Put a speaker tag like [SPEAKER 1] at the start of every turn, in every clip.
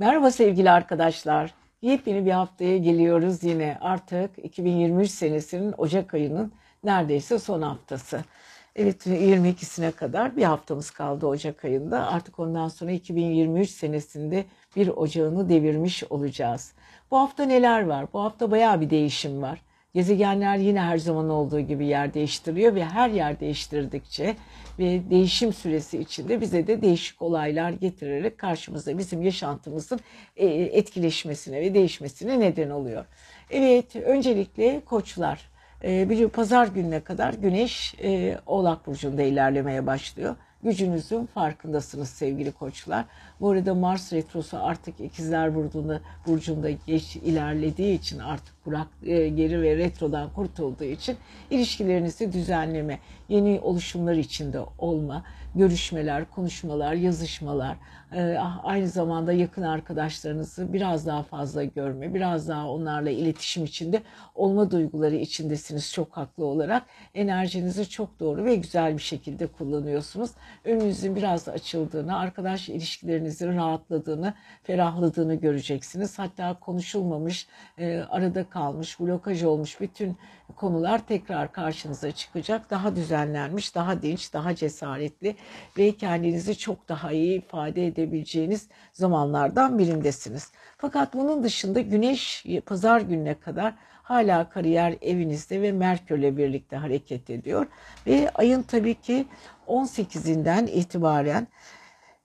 [SPEAKER 1] Merhaba sevgili arkadaşlar. Yepyeni bir haftaya geliyoruz yine. Artık 2023 senesinin Ocak ayının neredeyse son haftası. Evet 22'sine kadar bir haftamız kaldı Ocak ayında. Artık ondan sonra 2023 senesinde bir ocağını devirmiş olacağız. Bu hafta neler var? Bu hafta bayağı bir değişim var. Gezegenler yine her zaman olduğu gibi yer değiştiriyor ve her yer değiştirdikçe ve değişim süresi içinde bize de değişik olaylar getirerek karşımıza bizim yaşantımızın e, etkileşmesine ve değişmesine neden oluyor. Evet, öncelikle koçlar. E, bir pazar gününe kadar Güneş e, Oğlak Burcu'nda ilerlemeye başlıyor. Gücünüzün farkındasınız sevgili koçlar. Bu arada Mars retrosu artık ikizler burcunda, burcunda geç ilerlediği için artık Burak e, geri ve retrodan kurtulduğu için ilişkilerinizi düzenleme, yeni oluşumlar içinde olma, görüşmeler, konuşmalar, yazışmalar, aynı zamanda yakın arkadaşlarınızı biraz daha fazla görme, biraz daha onlarla iletişim içinde olma duyguları içindesiniz çok haklı olarak. Enerjinizi çok doğru ve güzel bir şekilde kullanıyorsunuz. Önünüzün biraz açıldığını, arkadaş ilişkilerinizin rahatladığını, ferahladığını göreceksiniz. Hatta konuşulmamış, e, arada kalmış, blokaj olmuş bütün konular tekrar karşınıza çıkacak. Daha düzenlenmiş, daha dinç, daha cesaretli ve kendinizi çok daha iyi ifade edebileceğiniz zamanlardan birindesiniz. Fakat bunun dışında güneş pazar gününe kadar hala kariyer evinizde ve Merkürle birlikte hareket ediyor. Ve ayın tabii ki 18'inden itibaren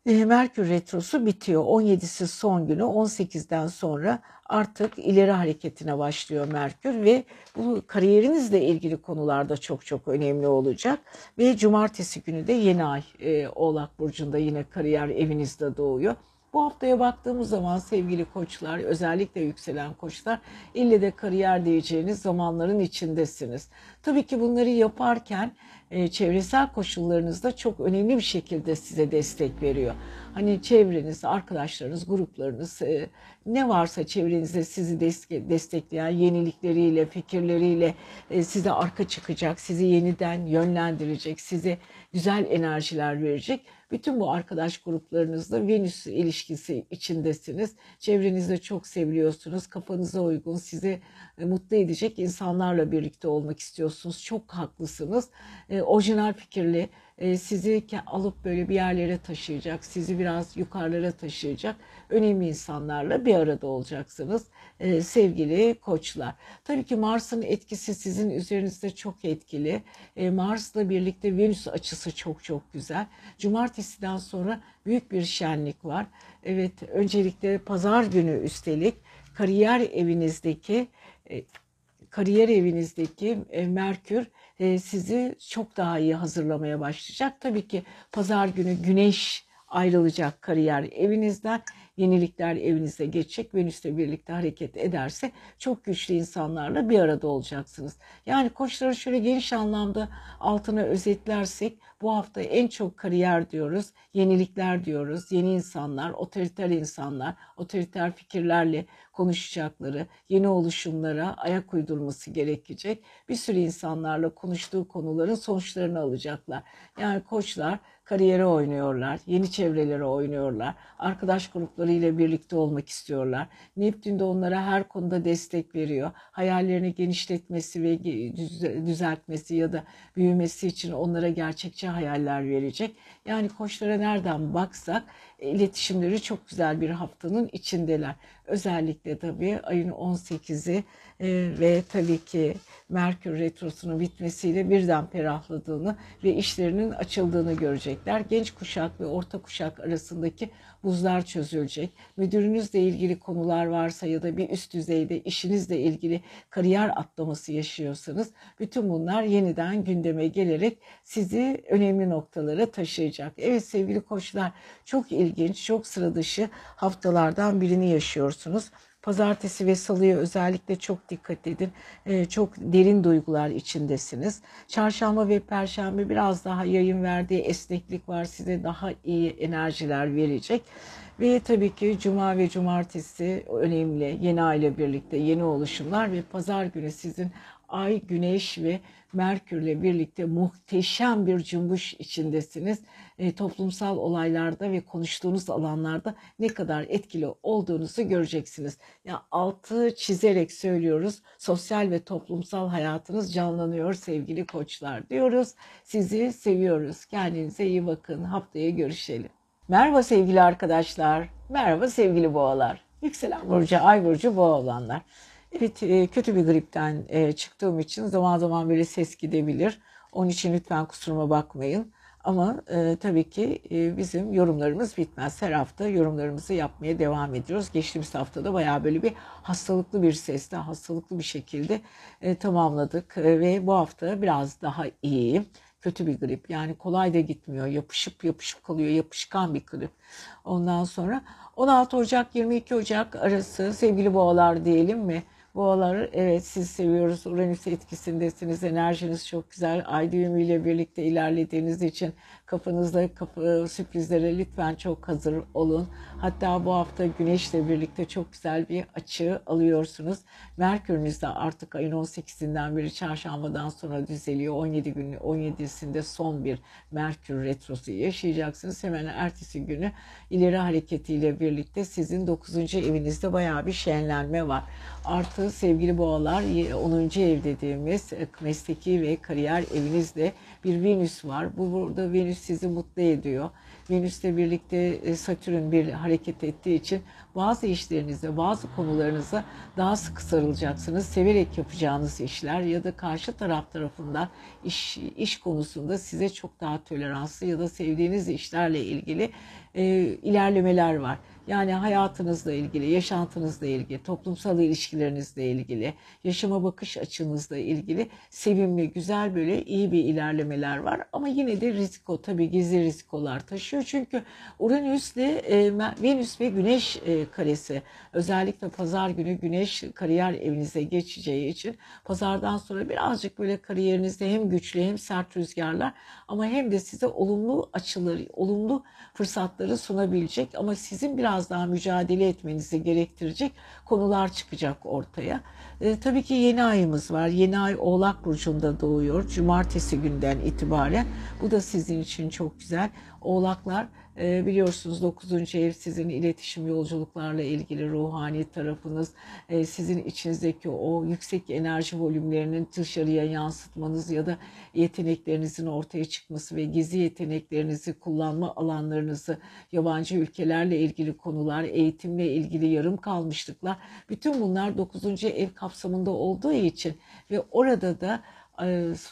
[SPEAKER 1] Merkür Retrosu bitiyor. 17'si son günü 18'den sonra artık ileri hareketine başlıyor Merkür ve bu kariyerinizle ilgili konularda çok çok önemli olacak. Ve cumartesi günü de yeni ay e, Oğlak Burcu'nda yine kariyer evinizde doğuyor. Bu haftaya baktığımız zaman sevgili koçlar, özellikle yükselen koçlar, ille de kariyer diyeceğiniz zamanların içindesiniz. Tabii ki bunları yaparken e, çevresel koşullarınız da çok önemli bir şekilde size destek veriyor. Hani çevreniz, arkadaşlarınız, gruplarınız e, ne varsa çevrenizde sizi destekleyen yenilikleriyle, fikirleriyle e, size arka çıkacak, sizi yeniden yönlendirecek, size güzel enerjiler verecek. Bütün bu arkadaş gruplarınızla Venüs ilişkisi içindesiniz. Çevrenizde çok seviliyorsunuz. Kafanıza uygun, sizi e, mutlu edecek insanlarla birlikte olmak istiyorsunuz. Çok haklısınız. E, orijinal fikirli, e, sizi alıp böyle bir yerlere taşıyacak, sizi biraz yukarılara taşıyacak önemli insanlarla bir arada olacaksınız e, sevgili koçlar. Tabii ki Mars'ın etkisi sizin üzerinizde çok etkili. E, Mars'la birlikte Venüs açısı çok çok güzel. Cumartesiden sonra büyük bir şenlik var. Evet öncelikle pazar günü üstelik kariyer evinizdeki kariyer evinizdeki Merkür e, sizi çok daha iyi hazırlamaya başlayacak. Tabii ki pazar günü güneş ayrılacak kariyer evinizden yenilikler evinize geçecek. Venüs'le birlikte hareket ederse çok güçlü insanlarla bir arada olacaksınız. Yani koçları şöyle geniş anlamda altına özetlersek bu hafta en çok kariyer diyoruz, yenilikler diyoruz, yeni insanlar, otoriter insanlar, otoriter fikirlerle konuşacakları, yeni oluşumlara ayak uydurması gerekecek. Bir sürü insanlarla konuştuğu konuların sonuçlarını alacaklar. Yani koçlar kariyere oynuyorlar, yeni çevrelere oynuyorlar, arkadaş gruplarıyla birlikte olmak istiyorlar. Neptün de onlara her konuda destek veriyor. Hayallerini genişletmesi ve düzeltmesi ya da büyümesi için onlara gerçekçi hayaller verecek. Yani koçlara nereden baksak iletişimleri çok güzel bir haftanın içindeler. Özellikle tabii ayın 18'i e, ve tabii ki Merkür Retrosu'nun bitmesiyle birden ferahladığını ve işlerinin açıldığını görecekler. Genç kuşak ve orta kuşak arasındaki buzlar çözülecek. Müdürünüzle ilgili konular varsa ya da bir üst düzeyde işinizle ilgili kariyer atlaması yaşıyorsanız bütün bunlar yeniden gündeme gelerek sizi önemli noktalara taşıyacak. Evet sevgili koçlar çok ilginç, çok sıra dışı haftalardan birini yaşıyorsunuz. Pazartesi ve salıya özellikle çok dikkat edin. Ee, çok derin duygular içindesiniz. Çarşamba ve perşembe biraz daha yayın verdiği esneklik var. Size daha iyi enerjiler verecek. Ve tabii ki cuma ve cumartesi önemli. Yeni aile birlikte yeni oluşumlar ve pazar günü sizin ay, güneş ve Merkürle birlikte muhteşem bir cumbuş içindesiniz. E, toplumsal olaylarda ve konuştuğunuz alanlarda ne kadar etkili olduğunuzu göreceksiniz. Ya yani altı çizerek söylüyoruz. Sosyal ve toplumsal hayatınız canlanıyor sevgili koçlar diyoruz. Sizi seviyoruz. Kendinize iyi bakın. Haftaya görüşelim. Merhaba sevgili arkadaşlar. Merhaba sevgili boğalar. Yükselen burcu, ay burcu boğa olanlar. Evet e, kötü bir gripten e, çıktığım için zaman zaman böyle ses gidebilir. Onun için lütfen kusuruma bakmayın. Ama e, tabii ki e, bizim yorumlarımız bitmez. Her hafta yorumlarımızı yapmaya devam ediyoruz. Geçtiğimiz haftada bayağı böyle bir hastalıklı bir sesle, hastalıklı bir şekilde e, tamamladık. E, ve bu hafta biraz daha iyiyim kötü bir grip. Yani kolay da gitmiyor. Yapışıp yapışıp kalıyor. Yapışkan bir grip. Ondan sonra 16 Ocak 22 Ocak arası sevgili boğalar diyelim mi? Boğalar evet siz seviyoruz. Uranüs etkisindesiniz. Enerjiniz çok güzel. Ay düğümüyle birlikte ilerlediğiniz için kafanızda kapı, sürprizlere lütfen çok hazır olun. Hatta bu hafta Güneş'le birlikte çok güzel bir açı alıyorsunuz. Merkürünüz de artık ayın 18'inden beri çarşambadan sonra düzeliyor. 17 gün 17'sinde son bir Merkür retrosu yaşayacaksınız. Hemen ertesi günü ileri hareketiyle birlikte sizin 9. evinizde bayağı bir şenlenme var. Artı sevgili boğalar 10. ev dediğimiz mesleki ve kariyer evinizde bir Venüs var. Bu burada Venüs sizi mutlu ediyor. Venüs'le birlikte e, Satürn bir hareket ettiği için bazı işlerinizde, bazı konularınıza daha sıkı sarılacaksınız. Severek yapacağınız işler ya da karşı taraf tarafından iş, iş konusunda size çok daha toleranslı ya da sevdiğiniz işlerle ilgili e, ilerlemeler var. Yani hayatınızla ilgili, yaşantınızla ilgili, toplumsal ilişkilerinizle ilgili, yaşama bakış açınızla ilgili sevimli, güzel böyle iyi bir ilerlemeler var. Ama yine de risko tabii gizli riskolar taşıyor. Çünkü Uranüs'le e, Venüs ve Güneş e, karesi özellikle pazar günü Güneş kariyer evinize geçeceği için pazardan sonra birazcık böyle kariyerinizde hem güçlü hem sert rüzgarlar ama hem de size olumlu açıları, olumlu fırsatları sunabilecek ama sizin biraz biraz daha mücadele etmenizi gerektirecek konular çıkacak ortaya. E, tabii ki yeni ayımız var. Yeni ay Oğlak Burcu'nda doğuyor. Cumartesi günden itibaren. Bu da sizin için çok güzel. Oğlaklar e, biliyorsunuz 9. ev sizin iletişim yolculuklarla ilgili ruhani tarafınız, e, sizin içinizdeki o yüksek enerji volümlerinin dışarıya yansıtmanız ya da yeteneklerinizin ortaya çıkması ve gizli yeteneklerinizi kullanma alanlarınızı yabancı ülkelerle ilgili konular, eğitimle ilgili yarım kalmışlıklar bütün bunlar 9. ev kapsamında olduğu için ve orada da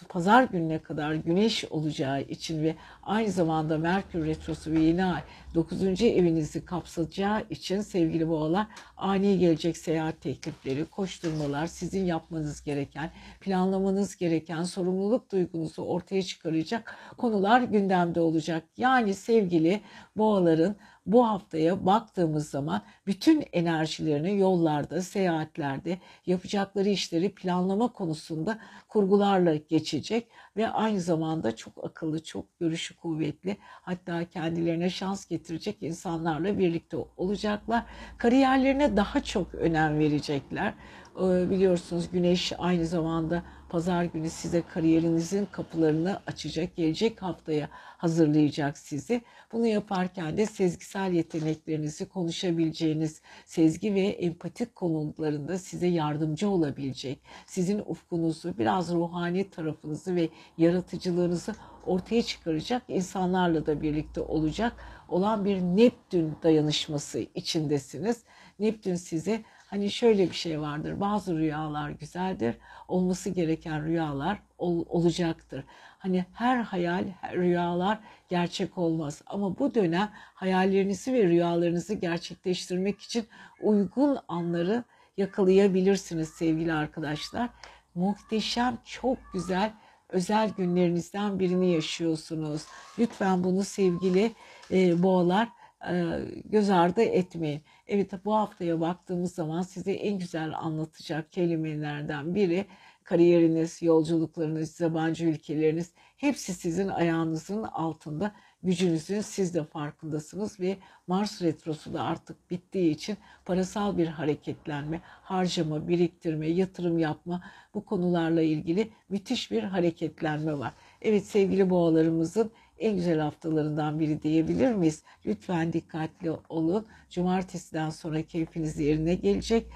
[SPEAKER 1] pazar gününe kadar güneş olacağı için ve aynı zamanda Merkür Retrosu ve yeni ay 9. evinizi kapsayacağı için sevgili boğalar ani gelecek seyahat teklifleri, koşturmalar, sizin yapmanız gereken, planlamanız gereken sorumluluk duygunuzu ortaya çıkaracak konular gündemde olacak. Yani sevgili boğaların bu haftaya baktığımız zaman bütün enerjilerini yollarda, seyahatlerde yapacakları işleri planlama konusunda kurgularla geçecek ve aynı zamanda çok akıllı, çok görüşü kuvvetli hatta kendilerine şans getirecek insanlarla birlikte olacaklar. Kariyerlerine daha çok önem verecekler. Ee, biliyorsunuz Güneş aynı zamanda pazar günü size kariyerinizin kapılarını açacak, gelecek haftaya hazırlayacak sizi. Bunu yaparken de sezgisel yeteneklerinizi konuşabileceğiniz sezgi ve empatik konularında size yardımcı olabilecek, sizin ufkunuzu, biraz ruhani tarafınızı ve yaratıcılığınızı ortaya çıkaracak insanlarla da birlikte olacak olan bir Neptün dayanışması içindesiniz. Neptün size Hani şöyle bir şey vardır. Bazı rüyalar güzeldir. Olması gereken rüyalar ol, olacaktır. Hani her hayal, her rüyalar gerçek olmaz. Ama bu dönem hayallerinizi ve rüyalarınızı gerçekleştirmek için uygun anları yakalayabilirsiniz sevgili arkadaşlar. Muhteşem, çok güzel özel günlerinizden birini yaşıyorsunuz. Lütfen bunu sevgili e, boğalar e, göz ardı etmeyin. Evet bu haftaya baktığımız zaman size en güzel anlatacak kelimelerden biri kariyeriniz, yolculuklarınız, yabancı ülkeleriniz hepsi sizin ayağınızın altında gücünüzün siz de farkındasınız ve Mars retrosu da artık bittiği için parasal bir hareketlenme, harcama, biriktirme, yatırım yapma bu konularla ilgili müthiş bir hareketlenme var. Evet sevgili boğalarımızın en güzel haftalarından biri diyebilir miyiz? Lütfen dikkatli olun. Cumartesiden sonra keyfiniz yerine gelecek.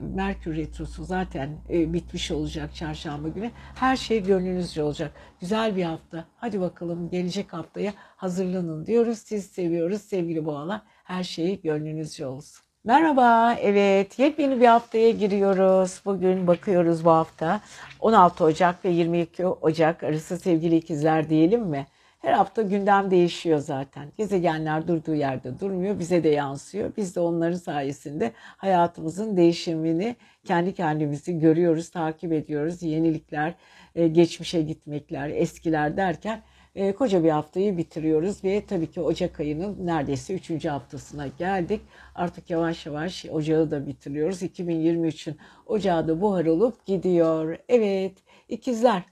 [SPEAKER 1] Merkür Retrosu zaten e, bitmiş olacak çarşamba günü. Her şey gönlünüzce olacak. Güzel bir hafta. Hadi bakalım gelecek haftaya hazırlanın diyoruz. Siz seviyoruz sevgili boğalar. Her şey gönlünüzce olsun. Merhaba, evet yepyeni bir haftaya giriyoruz. Bugün bakıyoruz bu hafta 16 Ocak ve 22 Ocak arası sevgili ikizler diyelim mi? Her hafta gündem değişiyor zaten. Gezegenler durduğu yerde durmuyor, bize de yansıyor. Biz de onların sayesinde hayatımızın değişimini kendi kendimizi görüyoruz, takip ediyoruz. Yenilikler, e, geçmişe gitmekler, eskiler derken e, koca bir haftayı bitiriyoruz ve tabii ki Ocak ayının neredeyse 3. haftasına geldik. Artık yavaş yavaş Ocağı da bitiriyoruz. 2023'ün Ocağı da buhar olup gidiyor. Evet, ikizler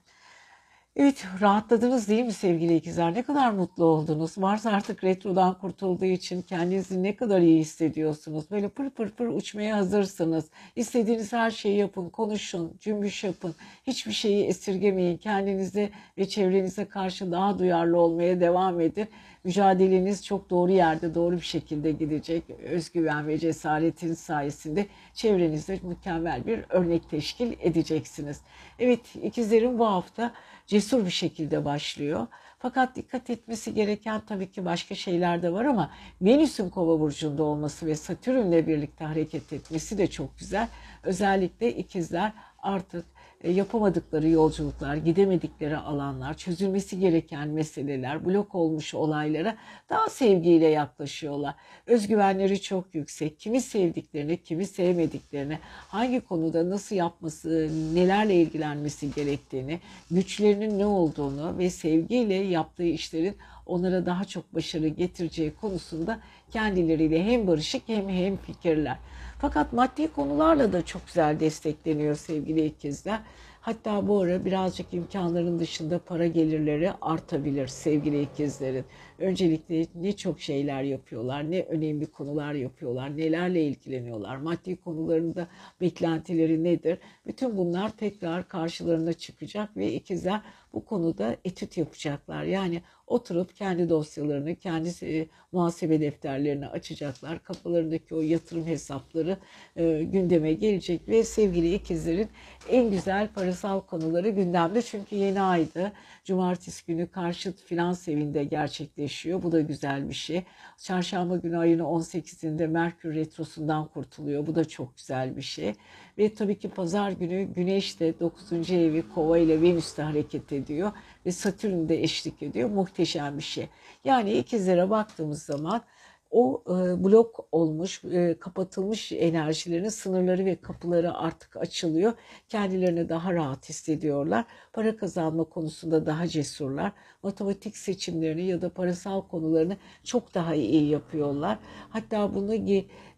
[SPEAKER 1] Evet rahatladınız değil mi sevgili ikizler? Ne kadar mutlu oldunuz. Mars artık retrodan kurtulduğu için kendinizi ne kadar iyi hissediyorsunuz. Böyle pır pır pır uçmaya hazırsınız. İstediğiniz her şeyi yapın, konuşun, cümbüş yapın. Hiçbir şeyi esirgemeyin. Kendinize ve çevrenize karşı daha duyarlı olmaya devam edin. Mücadeleniz çok doğru yerde, doğru bir şekilde gidecek. Özgüven ve cesaretin sayesinde çevrenizde mükemmel bir örnek teşkil edeceksiniz. Evet ikizlerin bu hafta cesur bir şekilde başlıyor. Fakat dikkat etmesi gereken tabii ki başka şeyler de var ama Venüs'ün kova burcunda olması ve Satürn'le birlikte hareket etmesi de çok güzel. Özellikle ikizler artık yapamadıkları yolculuklar, gidemedikleri alanlar, çözülmesi gereken meseleler, blok olmuş olaylara daha sevgiyle yaklaşıyorlar. Özgüvenleri çok yüksek. Kimi sevdiklerini, kimi sevmediklerini, hangi konuda nasıl yapması, nelerle ilgilenmesi gerektiğini, güçlerinin ne olduğunu ve sevgiyle yaptığı işlerin onlara daha çok başarı getireceği konusunda kendileriyle hem barışık hem hem fikirler. Fakat maddi konularla da çok güzel destekleniyor sevgili ikizler. Hatta bu ara birazcık imkanların dışında para gelirleri artabilir sevgili ikizlerin. Öncelikle ne çok şeyler yapıyorlar, ne önemli konular yapıyorlar, nelerle ilgileniyorlar, maddi konularında beklentileri nedir? Bütün bunlar tekrar karşılarına çıkacak ve ikizler bu konuda etüt yapacaklar. Yani oturup kendi dosyalarını, kendi e, muhasebe defterlerini açacaklar. Kafalarındaki o yatırım hesapları e, gündeme gelecek ve sevgili ikizlerin en güzel parasal konuları gündemde. Çünkü yeni aydı. Cumartesi günü karşıt finans evinde gerçekleşiyor. Bu da güzel bir şey. Çarşamba günü ayın 18'inde Merkür Retrosu'ndan kurtuluyor. Bu da çok güzel bir şey. Ve tabii ki pazar günü Güneş de 9. evi Kova ile Venüs'te hareket ediyor. Ve Satürn de eşlik ediyor. Muhteşem bir şey. Yani ikizlere baktığımız zaman o e, blok olmuş, e, kapatılmış enerjilerin sınırları ve kapıları artık açılıyor. Kendilerini daha rahat hissediyorlar. Para kazanma konusunda daha cesurlar. Matematik seçimlerini ya da parasal konularını çok daha iyi yapıyorlar. Hatta bunu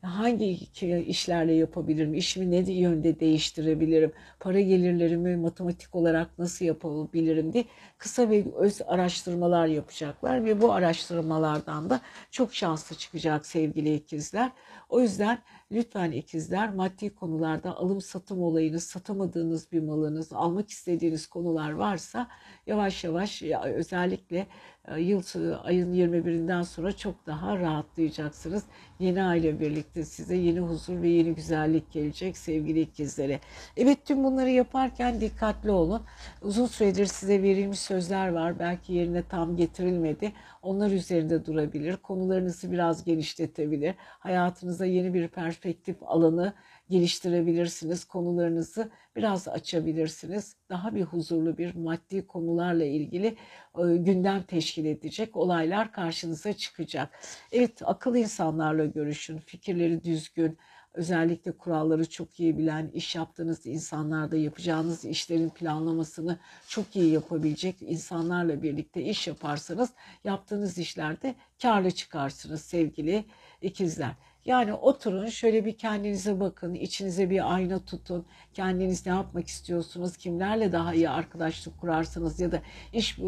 [SPEAKER 1] hangi işlerle yapabilirim, işimi ne yönde değiştirebilirim, para gelirlerimi matematik olarak nasıl yapabilirim diye kısa ve öz araştırmalar yapacaklar ve bu araştırmalardan da çok şanslı çıkacak sevgili ikizler. O yüzden lütfen ikizler maddi konularda alım satım olayınız, satamadığınız bir malınız, almak istediğiniz konular varsa yavaş yavaş özellikle e, yıl ayın 21'inden sonra çok daha rahatlayacaksınız. Yeni aile birlikte size yeni huzur ve yeni güzellik gelecek sevgili ikizlere. Evet tüm bunları yaparken dikkatli olun. Uzun süredir size verilmiş sözler var. Belki yerine tam getirilmedi. Onlar üzerinde durabilir. Konularınızı biraz genişletebilir. Hayatınıza yeni bir perspektif alanı geliştirebilirsiniz. Konularınızı biraz açabilirsiniz. Daha bir huzurlu bir maddi konularla ilgili e, gündem teşkil edecek olaylar karşınıza çıkacak. Evet akıl insanlarla görüşün. Fikirleri düzgün, özellikle kuralları çok iyi bilen, iş yaptığınız insanlarda yapacağınız işlerin planlamasını çok iyi yapabilecek insanlarla birlikte iş yaparsanız yaptığınız işlerde karlı çıkarsınız sevgili ikizler. Yani oturun şöyle bir kendinize bakın, içinize bir ayna tutun. Kendiniz ne yapmak istiyorsunuz, kimlerle daha iyi arkadaşlık kurarsınız ya da iş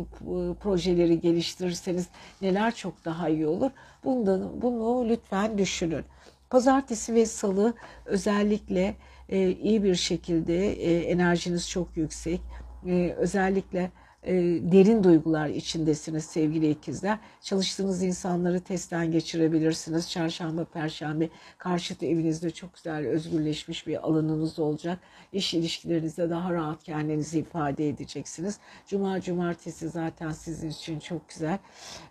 [SPEAKER 1] projeleri geliştirirseniz neler çok daha iyi olur. Bundan, bunu lütfen düşünün. Pazartesi ve salı özellikle e, iyi bir şekilde e, enerjiniz çok yüksek. E, özellikle e, derin duygular içindesiniz sevgili ikizler. Çalıştığınız insanları testten geçirebilirsiniz. Çarşamba, perşembe karşıt evinizde çok güzel özgürleşmiş bir alanınız olacak. İş ilişkilerinizde daha rahat kendinizi ifade edeceksiniz. Cuma, cumartesi zaten sizin için çok güzel.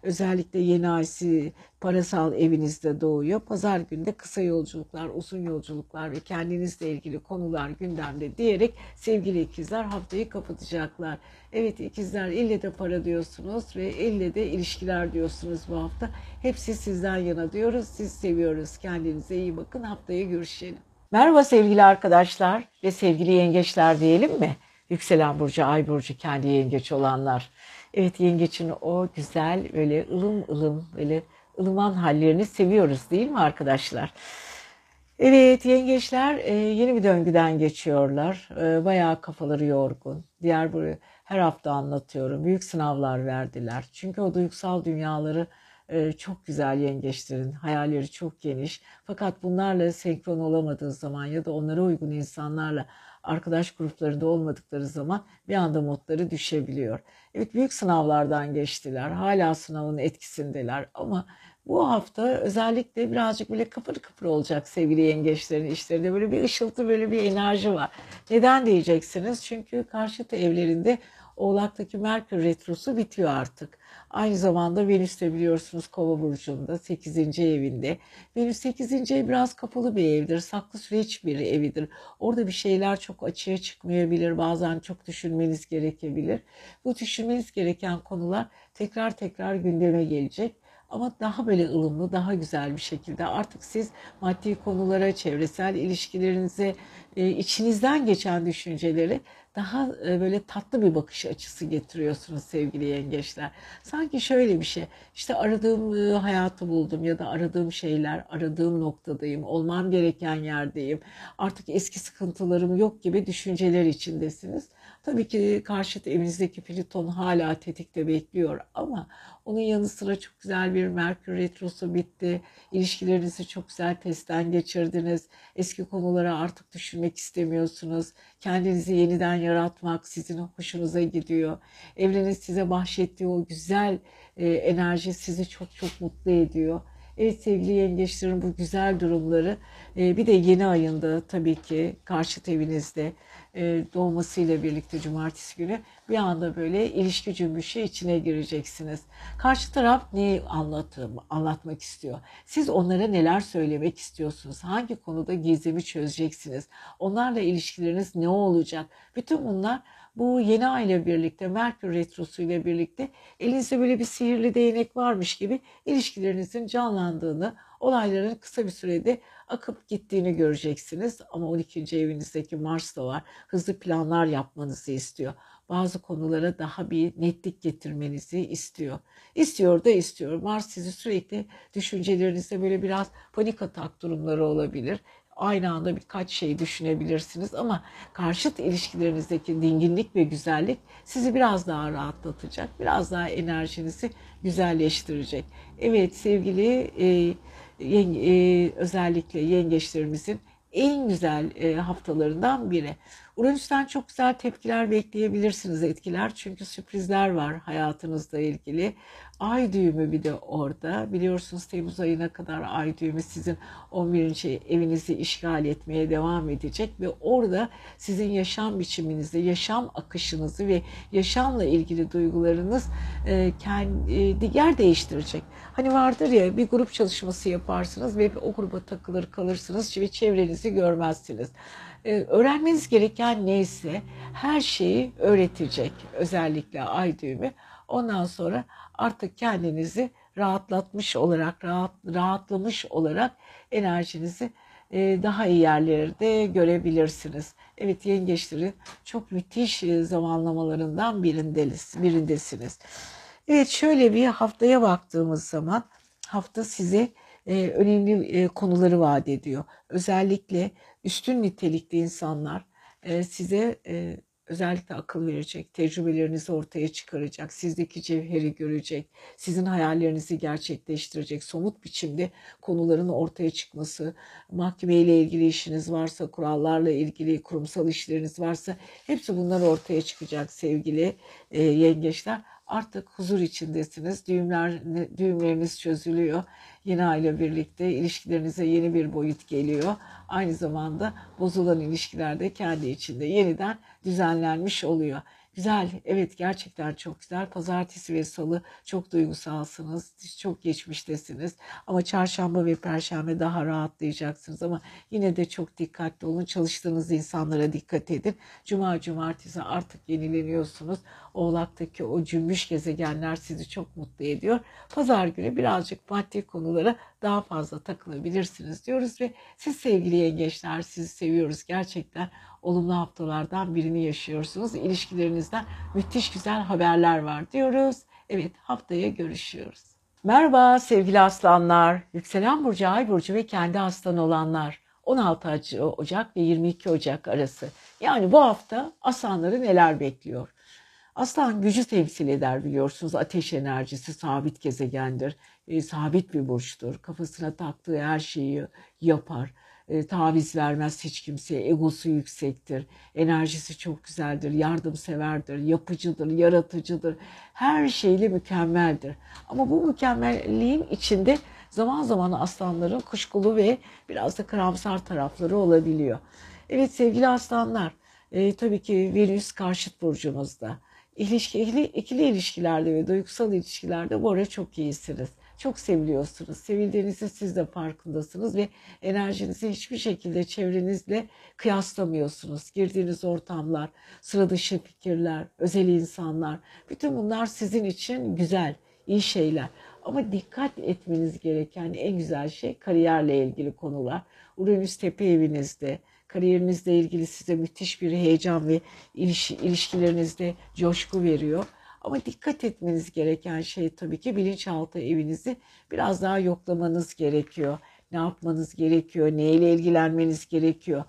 [SPEAKER 1] Özellikle yeni aysi parasal evinizde doğuyor. Pazar günde kısa yolculuklar, uzun yolculuklar ve kendinizle ilgili konular gündemde diyerek sevgili ikizler haftayı kapatacaklar. Evet ikizler ille de para diyorsunuz ve ille de ilişkiler diyorsunuz bu hafta. Hepsi sizden yana diyoruz. Siz seviyoruz. Kendinize iyi bakın. Haftaya görüşelim. Merhaba sevgili arkadaşlar ve sevgili yengeçler diyelim mi? Yükselen burcu, ay burcu, kendi yengeç olanlar. Evet yengeçin o güzel böyle ılım ılım böyle ılıman hallerini seviyoruz değil mi arkadaşlar? Evet yengeçler e, yeni bir döngüden geçiyorlar. E, bayağı kafaları yorgun. Diğer bu her hafta anlatıyorum. Büyük sınavlar verdiler. Çünkü o duygusal dünyaları e, çok güzel yengeçlerin. Hayalleri çok geniş. Fakat bunlarla senkron olamadığı zaman ya da onlara uygun insanlarla arkadaş gruplarında olmadıkları zaman bir anda modları düşebiliyor. Evet büyük sınavlardan geçtiler. Hala sınavın etkisindeler ama bu hafta özellikle birazcık böyle kıpır kıpır olacak sevgili yengeçlerin işlerinde. Böyle bir ışıltı, böyle bir enerji var. Neden diyeceksiniz? Çünkü karşıt evlerinde Oğlak'taki Merkür Retrosu bitiyor artık. Aynı zamanda Venüs de biliyorsunuz Kova burcunda 8. evinde. Venüs 8. ev biraz kapalı bir evdir. Saklı süreç bir evidir. Orada bir şeyler çok açığa çıkmayabilir. Bazen çok düşünmeniz gerekebilir. Bu düşünmeniz gereken konular tekrar tekrar gündeme gelecek ama daha böyle ılımlı, daha güzel bir şekilde artık siz maddi konulara, çevresel ilişkilerinize, e, içinizden geçen düşünceleri daha e, böyle tatlı bir bakış açısı getiriyorsunuz sevgili yengeçler. Sanki şöyle bir şey işte aradığım e, hayatı buldum ya da aradığım şeyler aradığım noktadayım olmam gereken yerdeyim artık eski sıkıntılarım yok gibi düşünceler içindesiniz. Tabii ki karşıt evinizdeki Plüton hala tetikte bekliyor ama onun yanı sıra çok güzel bir Merkür Retrosu bitti. İlişkilerinizi çok güzel testten geçirdiniz. Eski konulara artık düşünmek istemiyorsunuz. Kendinizi yeniden yaratmak sizin hoşunuza gidiyor. Evrenin size bahşettiği o güzel e, enerji sizi çok çok mutlu ediyor. Evet sevgili yengeçlerin bu güzel durumları e, bir de yeni ayında tabii ki karşıt evinizde e, doğmasıyla birlikte cumartesi günü bir anda böyle ilişki cümbüşü içine gireceksiniz. Karşı taraf neyi anlatım, anlatmak istiyor? Siz onlara neler söylemek istiyorsunuz? Hangi konuda gizemi çözeceksiniz? Onlarla ilişkileriniz ne olacak? Bütün bunlar bu yeni ay ile birlikte, Merkür Retrosu ile birlikte elinizde böyle bir sihirli değnek varmış gibi ilişkilerinizin canlandığını, olayların kısa bir sürede akıp gittiğini göreceksiniz. Ama 12. evinizdeki Mars da var. Hızlı planlar yapmanızı istiyor. Bazı konulara daha bir netlik getirmenizi istiyor. İstiyor da istiyor. Mars sizi sürekli düşüncelerinizde böyle biraz panik atak durumları olabilir aynı anda birkaç şey düşünebilirsiniz ama karşıt ilişkilerinizdeki dinginlik ve güzellik sizi biraz daha rahatlatacak, biraz daha enerjinizi güzelleştirecek. Evet sevgili e, yenge, e, özellikle yengeçlerimizin en güzel e, haftalarından biri. Uranüs'ten çok güzel tepkiler bekleyebilirsiniz etkiler çünkü sürprizler var hayatınızla ilgili. Ay düğümü bir de orada. Biliyorsunuz Temmuz ayına kadar ay düğümü sizin 11. evinizi işgal etmeye devam edecek ve orada sizin yaşam biçiminizi, yaşam akışınızı ve yaşamla ilgili duygularınız e, kendi, e, yer değiştirecek. Hani vardır ya bir grup çalışması yaparsınız ve o gruba takılır kalırsınız ve çevrenizi görmezsiniz. Ee, öğrenmeniz gereken neyse her şeyi öğretecek özellikle ay düğümü. Ondan sonra artık kendinizi rahatlatmış olarak, rahat, rahatlamış olarak enerjinizi e, daha iyi yerlerde görebilirsiniz. Evet yengeçlerin çok müthiş e, zamanlamalarından birindesiniz. Evet şöyle bir haftaya baktığımız zaman hafta size e, önemli konuları vaat ediyor. Özellikle üstün nitelikli insanlar e, size e, özellikle akıl verecek, tecrübelerinizi ortaya çıkaracak, sizdeki cevheri görecek, sizin hayallerinizi gerçekleştirecek, somut biçimde konuların ortaya çıkması, mahkemeyle ilgili işiniz varsa, kurallarla ilgili kurumsal işleriniz varsa hepsi bunlar ortaya çıkacak sevgili e, yengeçler. Artık huzur içindesiniz, düğümler, düğümleriniz çözülüyor. Yeni aile birlikte ilişkilerinize yeni bir boyut geliyor. Aynı zamanda bozulan ilişkilerde kendi içinde yeniden düzenlenmiş oluyor. Güzel, evet gerçekten çok güzel. Pazartesi ve salı çok duygusalsınız, çok geçmiştesiniz. Ama çarşamba ve perşembe daha rahatlayacaksınız. Ama yine de çok dikkatli olun. Çalıştığınız insanlara dikkat edin. Cuma, cumartesi artık yenileniyorsunuz. Oğlak'taki o cümbüş gezegenler sizi çok mutlu ediyor. Pazar günü birazcık maddi konulara daha fazla takılabilirsiniz diyoruz ve siz sevgili yengeçler sizi seviyoruz gerçekten olumlu haftalardan birini yaşıyorsunuz. İlişkilerinizden müthiş güzel haberler var diyoruz. Evet haftaya görüşüyoruz. Merhaba sevgili aslanlar, yükselen burcu, ay burcu ve kendi aslan olanlar. 16 Ocak ve 22 Ocak arası. Yani bu hafta aslanları neler bekliyor? Aslan gücü temsil eder biliyorsunuz. Ateş enerjisi sabit gezegendir. E, sabit bir burçtur. Kafasına taktığı her şeyi yapar e, taviz vermez hiç kimseye. Egosu yüksektir. Enerjisi çok güzeldir. Yardımseverdir. Yapıcıdır. Yaratıcıdır. Her şeyle mükemmeldir. Ama bu mükemmelliğin içinde zaman zaman aslanların kuşkulu ve biraz da karamsar tarafları olabiliyor. Evet sevgili aslanlar, e, tabii ki Venüs karşıt burcumuzda. İlişki, ikili, ikili ilişkilerde ve duygusal ilişkilerde bu ara çok iyisiniz çok seviliyorsunuz. Sevildiğinizin siz de farkındasınız ve enerjinizi hiçbir şekilde çevrenizle kıyaslamıyorsunuz. Girdiğiniz ortamlar, sıra dışı fikirler, özel insanlar, bütün bunlar sizin için güzel, iyi şeyler. Ama dikkat etmeniz gereken en güzel şey kariyerle ilgili konular. Uranüs tepe evinizde, kariyerinizle ilgili size müthiş bir heyecan ve ilişkilerinizde coşku veriyor. Ama dikkat etmeniz gereken şey tabii ki bilinçaltı evinizi biraz daha yoklamanız gerekiyor. Ne yapmanız gerekiyor, neyle ilgilenmeniz gerekiyor.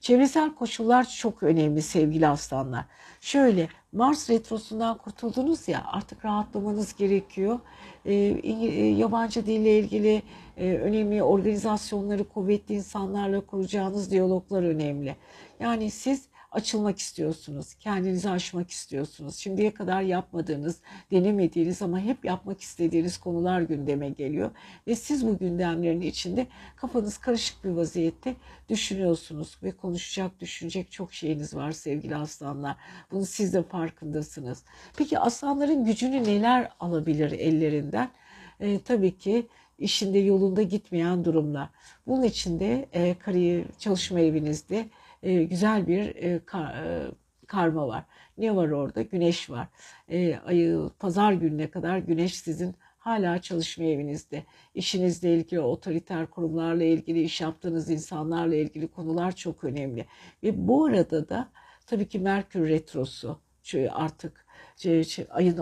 [SPEAKER 1] Çevresel koşullar çok önemli sevgili aslanlar. Şöyle Mars retrosundan kurtuldunuz ya artık rahatlamanız gerekiyor. Ee, e, yabancı dille ilgili e, önemli organizasyonları kuvvetli insanlarla kuracağınız diyaloglar önemli. Yani siz açılmak istiyorsunuz. Kendinizi aşmak istiyorsunuz. Şimdiye kadar yapmadığınız, denemediğiniz ama hep yapmak istediğiniz konular gündeme geliyor. Ve siz bu gündemlerin içinde kafanız karışık bir vaziyette düşünüyorsunuz. Ve konuşacak, düşünecek çok şeyiniz var sevgili aslanlar. Bunu siz de farkındasınız. Peki aslanların gücünü neler alabilir ellerinden? E, tabii ki işinde yolunda gitmeyen durumlar. Bunun için de e, kariyer çalışma evinizde e, güzel bir e, kar, e, karma var. Ne var orada? Güneş var. E, ayı pazar gününe kadar güneş sizin hala çalışma evinizde. İşinizle ilgili, otoriter kurumlarla ilgili, iş yaptığınız insanlarla ilgili konular çok önemli. Ve bu arada da tabii ki Merkür Retrosu artık ayın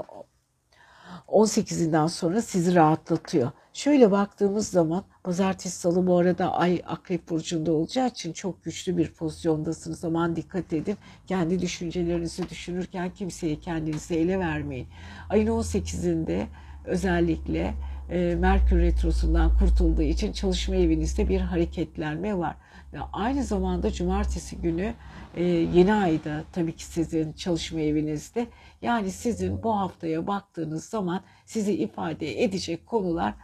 [SPEAKER 1] 18'inden sonra sizi rahatlatıyor. Şöyle baktığımız zaman pazartesi salı bu arada ay akrep burcunda olacağı için çok güçlü bir pozisyondasınız. Zaman dikkat edin. Kendi düşüncelerinizi düşünürken kimseye kendinize ele vermeyin. Ayın 18'inde özellikle e, Merkür Retrosu'ndan kurtulduğu için çalışma evinizde bir hareketlenme var. Ve aynı zamanda cumartesi günü e, yeni ayda tabii ki sizin çalışma evinizde yani sizin bu haftaya baktığınız zaman sizi ifade edecek konular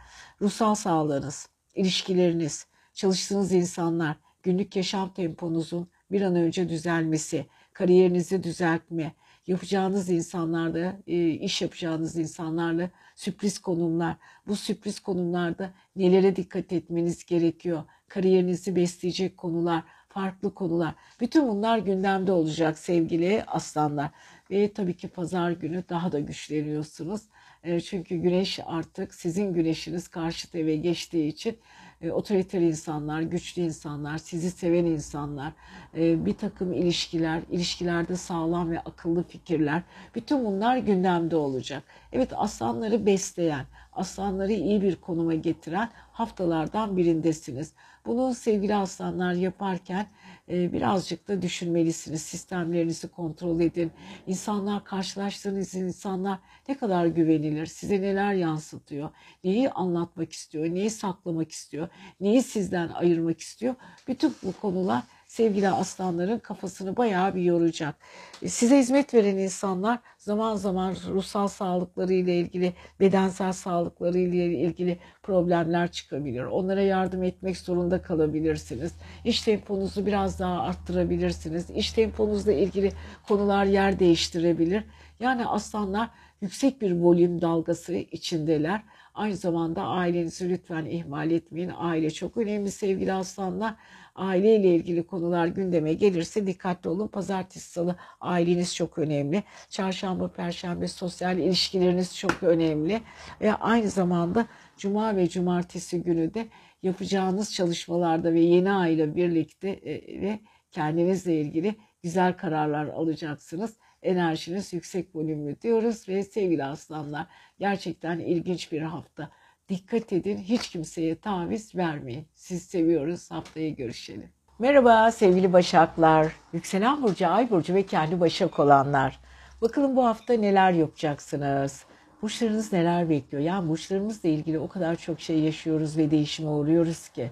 [SPEAKER 1] ruhsal sağlığınız, ilişkileriniz, çalıştığınız insanlar, günlük yaşam temponuzun bir an önce düzelmesi, kariyerinizi düzeltme, yapacağınız insanlarda, e, iş yapacağınız insanlarla sürpriz konumlar. Bu sürpriz konumlarda nelere dikkat etmeniz gerekiyor? Kariyerinizi besleyecek konular, farklı konular. Bütün bunlar gündemde olacak sevgili aslanlar. Ve tabii ki pazar günü daha da güçleniyorsunuz. E, çünkü güneş artık sizin güneşiniz karşıt eve geçtiği için e, otoriter insanlar, güçlü insanlar, sizi seven insanlar, e, bir takım ilişkiler, ilişkilerde sağlam ve akıllı fikirler, bütün bunlar gündemde olacak. Evet aslanları besleyen, aslanları iyi bir konuma getiren haftalardan birindesiniz. Bunu sevgili aslanlar yaparken e, birazcık da düşünmelisiniz. Sistemlerinizi kontrol edin. İnsanlar karşılaştığınız insanlar ne kadar güvenilir, size neler yansıtıyor, neyi anlatmak istiyor, neyi saklamak istiyor, neyi sizden ayırmak istiyor. Bütün bu konular sevgili aslanların kafasını bayağı bir yoracak. E, size hizmet veren insanlar zaman zaman ruhsal sağlıkları ile ilgili, bedensel sağlıkları ile ilgili problemler çıkabilir. Onlara yardım etmek zorunda kalabilirsiniz. İş temponuzu biraz daha arttırabilirsiniz. İş temponuzla ilgili konular yer değiştirebilir. Yani aslanlar yüksek bir volüm dalgası içindeler. Aynı zamanda ailenizi lütfen ihmal etmeyin. Aile çok önemli sevgili aslanlar aileyle ilgili konular gündeme gelirse dikkatli olun. Pazartesi, salı aileniz çok önemli. Çarşamba, perşembe sosyal ilişkileriniz çok önemli. Ve aynı zamanda cuma ve cumartesi günü de yapacağınız çalışmalarda ve yeni aile birlikte e, ve kendinizle ilgili güzel kararlar alacaksınız. Enerjiniz yüksek volümlü diyoruz ve sevgili aslanlar gerçekten ilginç bir hafta. Dikkat edin hiç kimseye taviz vermeyin. Siz seviyoruz. Haftaya görüşelim. Merhaba sevgili Başaklar. Yükselen Burcu, Ay Burcu ve kendi Başak olanlar. Bakalım bu hafta neler yapacaksınız? Burçlarınız neler bekliyor? Yani burçlarımızla ilgili o kadar çok şey yaşıyoruz ve değişime uğruyoruz ki.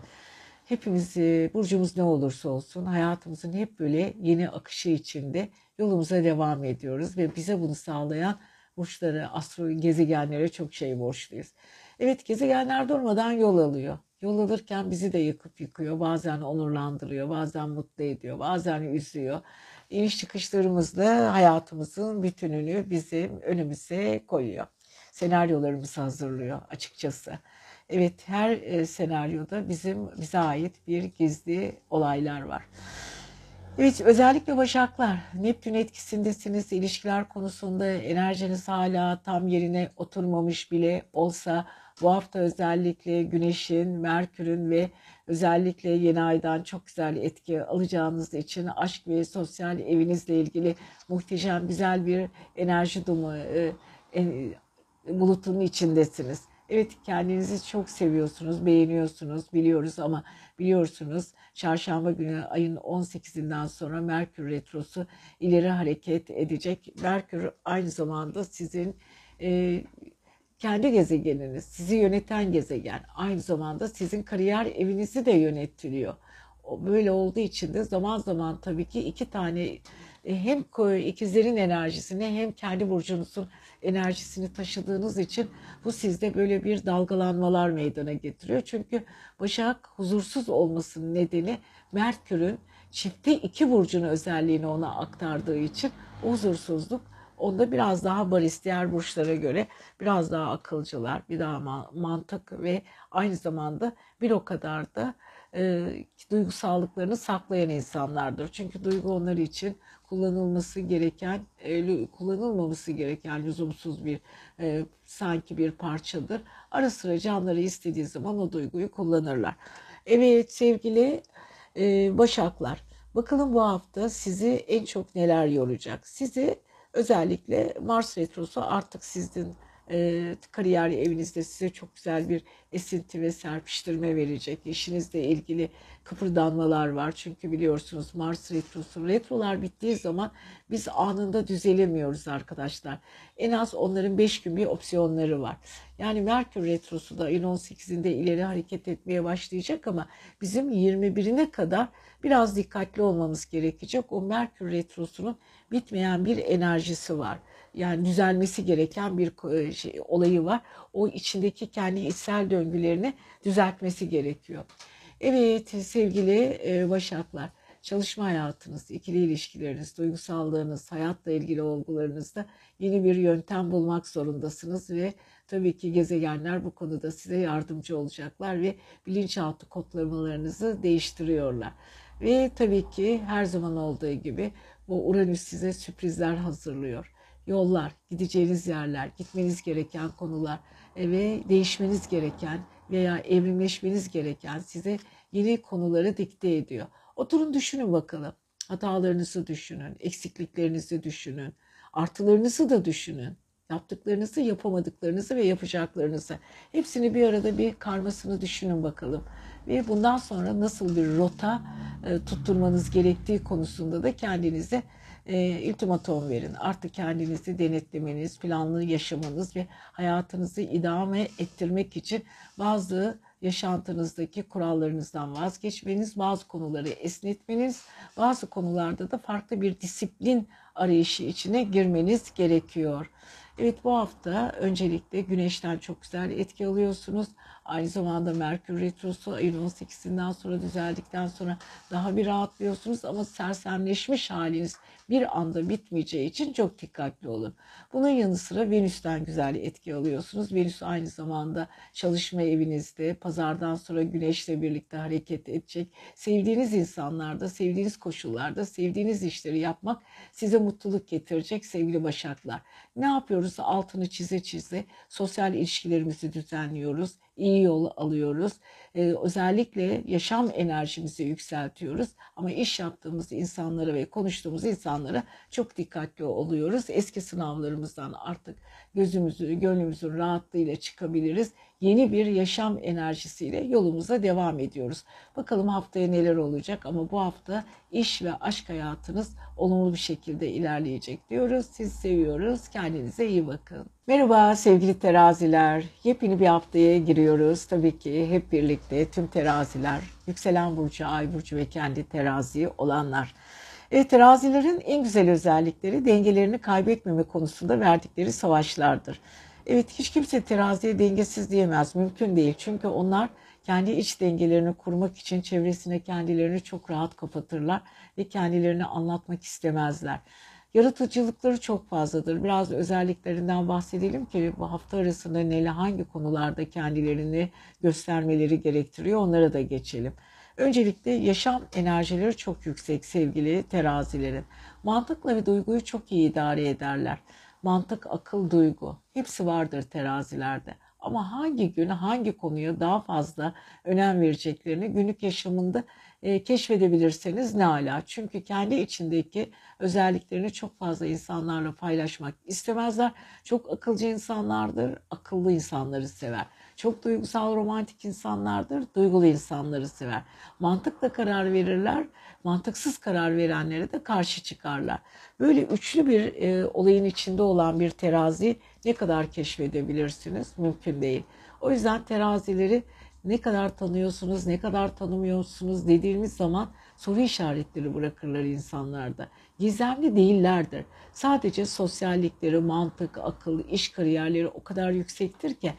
[SPEAKER 1] Hepimiz e, burcumuz ne olursa olsun hayatımızın hep böyle yeni akışı içinde yolumuza devam ediyoruz ve bize bunu sağlayan burçları, astro gezegenlere çok şey borçluyuz. Evet gezegenler durmadan yol alıyor. Yol alırken bizi de yakıp yıkıyor. Bazen onurlandırıyor, bazen mutlu ediyor, bazen üzüyor. İniş çıkışlarımızla hayatımızın bütününü bizim önümüze koyuyor. Senaryolarımızı hazırlıyor açıkçası. Evet her e, senaryoda bizim bize ait bir gizli olaylar var. Evet özellikle Başaklar Neptün etkisindesiniz. İlişkiler konusunda enerjiniz hala tam yerine oturmamış bile olsa bu hafta özellikle Güneş'in, Merkür'ün ve özellikle yeni aydan çok güzel etki alacağınız için aşk ve sosyal evinizle ilgili muhteşem güzel bir enerji dumu, e, e, bulutunun içindesiniz. Evet kendinizi çok seviyorsunuz, beğeniyorsunuz, biliyoruz ama biliyorsunuz çarşamba günü ayın 18'inden sonra Merkür Retrosu ileri hareket edecek. Merkür aynı zamanda sizin e, kendi gezegeniniz, sizi yöneten gezegen. Aynı zamanda sizin kariyer evinizi de yönetiliyor. Böyle olduğu için de zaman zaman tabii ki iki tane e, hem ikizlerin enerjisini hem kendi burcunuzun enerjisini taşıdığınız için bu sizde böyle bir dalgalanmalar meydana getiriyor. Çünkü Başak huzursuz olmasının nedeni Merkür'ün çifte iki burcun özelliğini ona aktardığı için huzursuzluk Onda biraz daha baris diğer burçlara göre biraz daha akılcılar, bir daha mantık ve aynı zamanda bir o kadar da e, duygusallıklarını saklayan insanlardır. Çünkü duygu onlar için kullanılması gereken, e, kullanılmaması gereken lüzumsuz bir e, sanki bir parçadır. Ara sıra canları istediği zaman o duyguyu kullanırlar. Evet sevgili e, Başaklar, bakalım bu hafta sizi en çok neler yoracak? Sizi Özellikle Mars Retrosu artık sizin e, kariyer evinizde size çok güzel bir esinti ve serpiştirme verecek. İşinizle ilgili kıpırdanmalar var. Çünkü biliyorsunuz Mars Retrosu, retrolar bittiği zaman biz anında düzelemiyoruz arkadaşlar. En az onların 5 gün bir opsiyonları var. Yani Merkür Retrosu da ayın 18'inde ileri hareket etmeye başlayacak ama bizim 21'ine kadar biraz dikkatli olmamız gerekecek. O Merkür Retrosu'nun bitmeyen bir enerjisi var. Yani düzelmesi gereken bir e, şey, olayı var. O içindeki kendi içsel döngülerini düzeltmesi gerekiyor. Evet sevgili e, Başaklar, çalışma hayatınız, ikili ilişkileriniz, duygusallığınız, hayatla ilgili olgularınızda yeni bir yöntem bulmak zorundasınız ve tabii ki gezegenler bu konuda size yardımcı olacaklar ve bilinçaltı kodlamalarınızı değiştiriyorlar. Ve tabii ki her zaman olduğu gibi bu Uranüs size sürprizler hazırlıyor. Yollar, gideceğiniz yerler, gitmeniz gereken konular ve değişmeniz gereken veya evrimleşmeniz gereken size yeni konuları dikte ediyor. Oturun düşünün bakalım. Hatalarınızı düşünün, eksikliklerinizi düşünün, artılarınızı da düşünün. Yaptıklarınızı, yapamadıklarınızı ve yapacaklarınızı. Hepsini bir arada bir karmasını düşünün bakalım. Ve bundan sonra nasıl bir rota e, tutturmanız gerektiği konusunda da kendinize e, ultimatom verin. Artık kendinizi denetlemeniz, planlı yaşamanız ve hayatınızı idame ettirmek için bazı yaşantınızdaki kurallarınızdan vazgeçmeniz, bazı konuları esnetmeniz, bazı konularda da farklı bir disiplin arayışı içine girmeniz gerekiyor. Evet bu hafta öncelikle güneşten çok güzel etki alıyorsunuz. Aynı zamanda Merkür Retrosu ayın 18'inden sonra düzeldikten sonra daha bir rahatlıyorsunuz ama sersemleşmiş haliniz bir anda bitmeyeceği için çok dikkatli olun. Bunun yanı sıra Venüs'ten güzel etki alıyorsunuz. Venüs aynı zamanda çalışma evinizde, pazardan sonra güneşle birlikte hareket edecek. Sevdiğiniz insanlarda, sevdiğiniz koşullarda, sevdiğiniz işleri yapmak size mutluluk getirecek sevgili başaklar. Ne yapıyoruz? Altını çize çize sosyal ilişkilerimizi düzenliyoruz iyi yol alıyoruz. Ee, özellikle yaşam enerjimizi yükseltiyoruz. Ama iş yaptığımız insanlara ve konuştuğumuz insanlara çok dikkatli oluyoruz. Eski sınavlarımızdan artık gözümüzü, gönlümüzün rahatlığıyla çıkabiliriz. Yeni bir yaşam enerjisiyle yolumuza devam ediyoruz. Bakalım haftaya neler olacak ama bu hafta iş ve aşk hayatınız olumlu bir şekilde ilerleyecek diyoruz. Sizi seviyoruz. Kendinize iyi bakın. Merhaba sevgili teraziler. Yepyeni bir haftaya giriyoruz. Tabii ki hep birlikte tüm teraziler, yükselen burcu, ay burcu ve kendi terazi olanlar. Evet, terazilerin en güzel özellikleri dengelerini kaybetmeme konusunda verdikleri savaşlardır. Evet hiç kimse teraziye dengesiz diyemez. Mümkün değil. Çünkü onlar kendi iç dengelerini kurmak için çevresine kendilerini çok rahat kapatırlar ve kendilerini anlatmak istemezler. Yaratıcılıkları çok fazladır. Biraz özelliklerinden bahsedelim ki bu hafta arasında neler hangi konularda kendilerini göstermeleri gerektiriyor onlara da geçelim. Öncelikle yaşam enerjileri çok yüksek sevgili terazilerin. Mantıkla ve duyguyu çok iyi idare ederler. Mantık, akıl, duygu hepsi vardır terazilerde. Ama hangi gün hangi konuya daha fazla önem vereceklerini günlük yaşamında e, keşfedebilirseniz ne ala. Çünkü kendi içindeki özelliklerini çok fazla insanlarla paylaşmak istemezler. Çok akılcı insanlardır, akıllı insanları sever. Çok duygusal, romantik insanlardır, duygulu insanları sever. Mantıkla karar verirler, mantıksız karar verenlere de karşı çıkarlar. Böyle üçlü bir e, olayın içinde olan bir terazi ne kadar keşfedebilirsiniz? Mümkün değil. O yüzden terazileri ne kadar tanıyorsunuz, ne kadar tanımıyorsunuz dediğimiz zaman soru işaretleri bırakırlar insanlarda. Gizemli değillerdir. Sadece sosyallikleri, mantık, akıl, iş kariyerleri o kadar yüksektir ki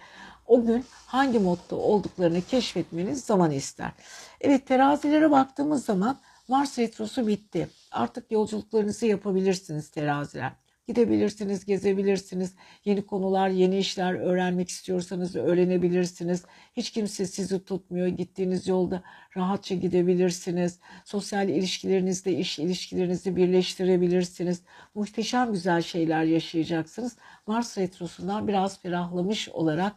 [SPEAKER 1] o gün hangi modda olduklarını keşfetmeniz zaman ister. Evet terazilere baktığımız zaman Mars retrosu bitti. Artık yolculuklarınızı yapabilirsiniz teraziler. Gidebilirsiniz, gezebilirsiniz. Yeni konular, yeni işler öğrenmek istiyorsanız öğrenebilirsiniz. Hiç kimse sizi tutmuyor. Gittiğiniz yolda rahatça gidebilirsiniz. Sosyal ilişkilerinizde iş ilişkilerinizi birleştirebilirsiniz. Muhteşem güzel şeyler yaşayacaksınız. Mars retrosundan biraz ferahlamış olarak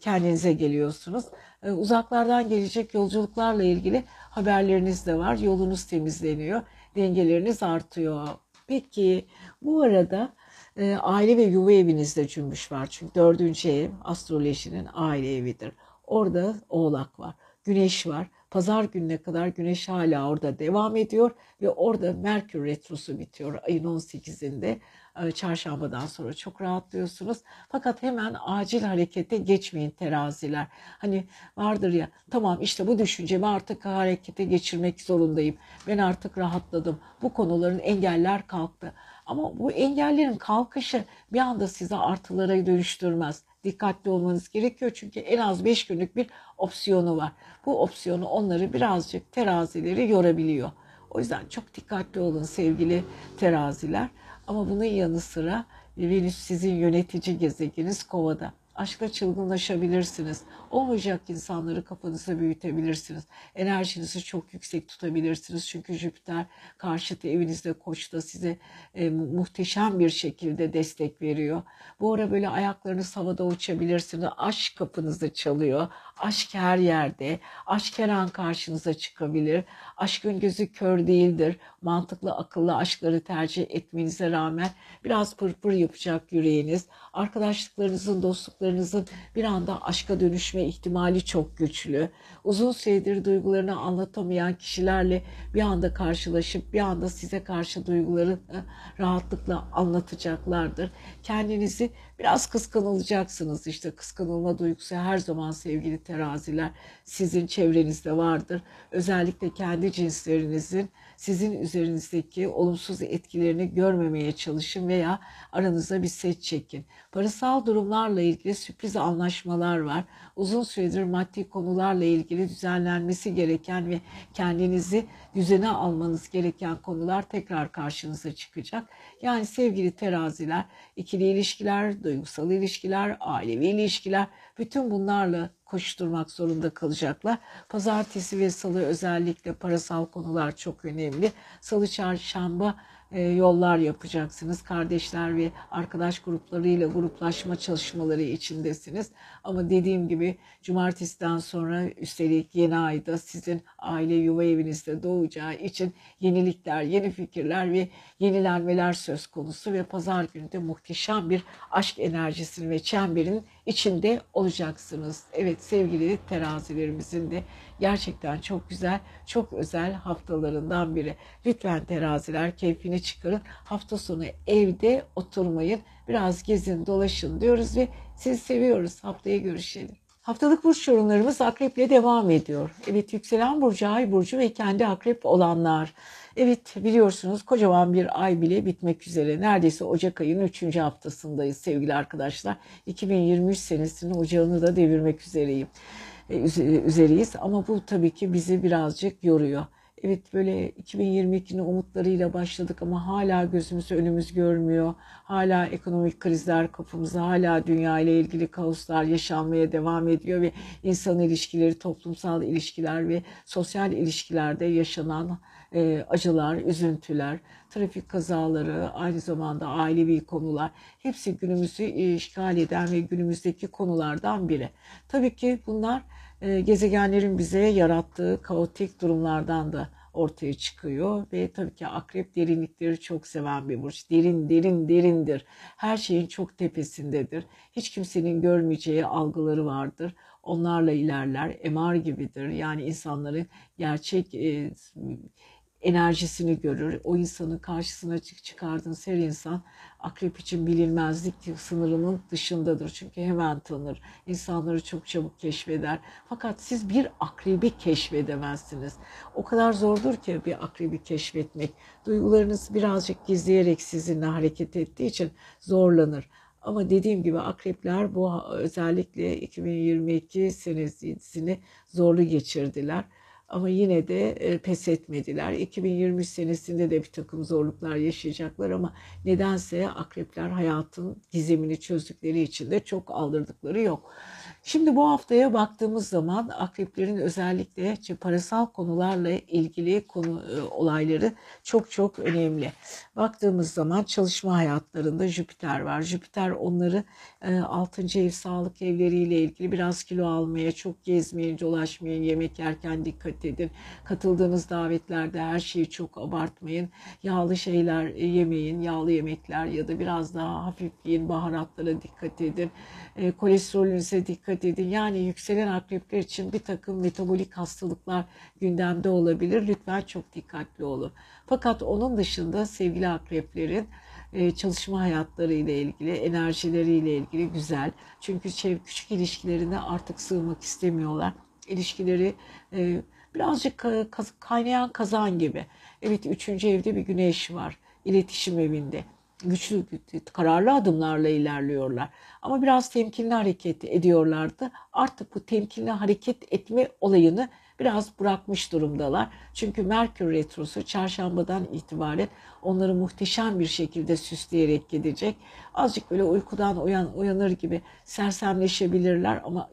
[SPEAKER 1] kendinize geliyorsunuz. E, uzaklardan gelecek yolculuklarla ilgili haberleriniz de var. Yolunuz temizleniyor. Dengeleriniz artıyor. Peki bu arada e, aile ve yuva evinizde cümbüş var. Çünkü dördüncü ev astrolojinin aile evidir. Orada oğlak var. Güneş var. Pazar gününe kadar güneş hala orada devam ediyor ve orada Merkür retrosu bitiyor ayın 18'inde. E, çarşambadan sonra çok rahatlıyorsunuz. Fakat hemen acil harekete geçmeyin teraziler. Hani vardır ya tamam işte bu düşüncemi artık harekete geçirmek zorundayım. Ben artık rahatladım. Bu konuların engeller kalktı. Ama bu engellerin kalkışı bir anda size artılara dönüştürmez. Dikkatli olmanız gerekiyor çünkü en az 5 günlük bir opsiyonu var. Bu opsiyonu onları birazcık terazileri yorabiliyor. O yüzden çok dikkatli olun sevgili teraziler. Ama bunun yanı sıra Venüs sizin yönetici gezegeniniz kovada. Aşkla çılgınlaşabilirsiniz. Olmayacak insanları kafanızda büyütebilirsiniz. Enerjinizi çok yüksek tutabilirsiniz. Çünkü Jüpiter karşıtı evinizde koçta size e, muhteşem bir şekilde destek veriyor. Bu ara böyle ayaklarınız havada uçabilirsiniz. Aşk kapınızda çalıyor. Aşk her yerde. Aşk her an karşınıza çıkabilir. Aşkın gözü kör değildir. Mantıklı, akıllı aşkları tercih etmenize rağmen biraz pırpır yapacak yüreğiniz. Arkadaşlıklarınızın, dostluklarınızın bir anda aşka dönüşme ihtimali çok güçlü. Uzun süredir duygularını anlatamayan kişilerle bir anda karşılaşıp bir anda size karşı duyguları rahatlıkla anlatacaklardır. Kendinizi biraz kıskanılacaksınız. İşte kıskanılma duygusu her zaman sevgili teraziler sizin çevrenizde vardır. Özellikle kendi cinslerinizin sizin üzerinizdeki olumsuz etkilerini görmemeye çalışın veya aranıza bir set çekin. Parasal durumlarla ilgili sürpriz anlaşmalar var. Uzun süredir maddi konularla ilgili düzenlenmesi gereken ve kendinizi düzene almanız gereken konular tekrar karşınıza çıkacak. Yani sevgili teraziler, ikili ilişkiler, duygusal ilişkiler, ailevi ilişkiler bütün bunlarla koşturmak zorunda kalacaklar. Pazartesi ve salı özellikle parasal konular çok önemli. Salı çarşamba yollar yapacaksınız. Kardeşler ve arkadaş gruplarıyla gruplaşma çalışmaları içindesiniz. Ama dediğim gibi cumartesiden sonra üstelik yeni ayda sizin aile yuva evinizde doğacağı için yenilikler, yeni fikirler ve yenilenmeler söz konusu ve pazar günü de muhteşem bir aşk enerjisinin ve çemberin içinde olacaksınız. Evet sevgili terazilerimizin de gerçekten çok güzel, çok özel haftalarından biri. Lütfen teraziler keyfini çıkarın. Hafta sonu evde oturmayın. Biraz gezin, dolaşın diyoruz ve sizi seviyoruz. Haftaya görüşelim. Haftalık burç yorumlarımız akreple devam ediyor. Evet yükselen burcu, ay burcu ve kendi akrep olanlar. Evet biliyorsunuz kocaman bir ay bile bitmek üzere. Neredeyse Ocak ayının 3. haftasındayız sevgili arkadaşlar. 2023 senesinin ocağını da devirmek üzereyim. E, üzereyiz ama bu tabii ki bizi birazcık yoruyor. Evet böyle 2022'nin umutlarıyla başladık ama hala gözümüz önümüz görmüyor. Hala ekonomik krizler kapımızda, hala dünya ile ilgili kaoslar yaşanmaya devam ediyor ve insan ilişkileri, toplumsal ilişkiler ve sosyal ilişkilerde yaşanan e, acılar, üzüntüler, trafik kazaları, aynı zamanda ailevi konular hepsi günümüzü işgal eden ve günümüzdeki konulardan biri. Tabii ki bunlar e, gezegenlerin bize yarattığı kaotik durumlardan da ortaya çıkıyor ve tabii ki akrep derinlikleri çok seven bir burç. Derin derin derindir. Her şeyin çok tepesindedir. Hiç kimsenin görmeyeceği algıları vardır. Onlarla ilerler. MR gibidir. Yani insanların gerçek e, enerjisini görür. O insanın karşısına çık çıkardığınız her insan akrep için bilinmezlik sınırının dışındadır. Çünkü hemen tanır. İnsanları çok çabuk keşfeder. Fakat siz bir akrebi keşfedemezsiniz. O kadar zordur ki bir akrebi keşfetmek. Duygularınız birazcık gizleyerek sizinle hareket ettiği için zorlanır. Ama dediğim gibi akrepler bu özellikle 2022 senesini zorlu geçirdiler. Ama yine de e, pes etmediler. 2023 senesinde de bir takım zorluklar yaşayacaklar ama nedense akrepler hayatın gizemini çözdükleri için de çok aldırdıkları yok. Şimdi bu haftaya baktığımız zaman akreplerin özellikle parasal konularla ilgili konu e, olayları çok çok önemli. Baktığımız zaman çalışma hayatlarında Jüpiter var. Jüpiter onları 6. E, ev sağlık evleriyle ilgili biraz kilo almaya, çok gezmeyin, dolaşmayın, yemek yerken dikkat edin. Katıldığınız davetlerde her şeyi çok abartmayın. Yağlı şeyler yemeyin, yağlı yemekler ya da biraz daha hafif yiyin, baharatlara dikkat edin. E, kolesterolünüze dikkat edin. Yani yükselen akrepler için bir takım metabolik hastalıklar gündemde olabilir. Lütfen çok dikkatli olun. Fakat onun dışında sevgili akreplerin e, çalışma hayatları ile ilgili, enerjileri ile ilgili güzel. Çünkü küçük ilişkilerine artık sığmak istemiyorlar. İlişkileri e, birazcık kaynayan kazan gibi. Evet üçüncü evde bir güneş var. İletişim evinde. Güçlü, kararlı adımlarla ilerliyorlar. Ama biraz temkinli hareket ediyorlardı. Artık bu temkinli hareket etme olayını biraz bırakmış durumdalar. Çünkü Merkür Retrosu çarşambadan itibaren onları muhteşem bir şekilde süsleyerek gidecek. Azıcık böyle uykudan uyan, uyanır gibi sersemleşebilirler ama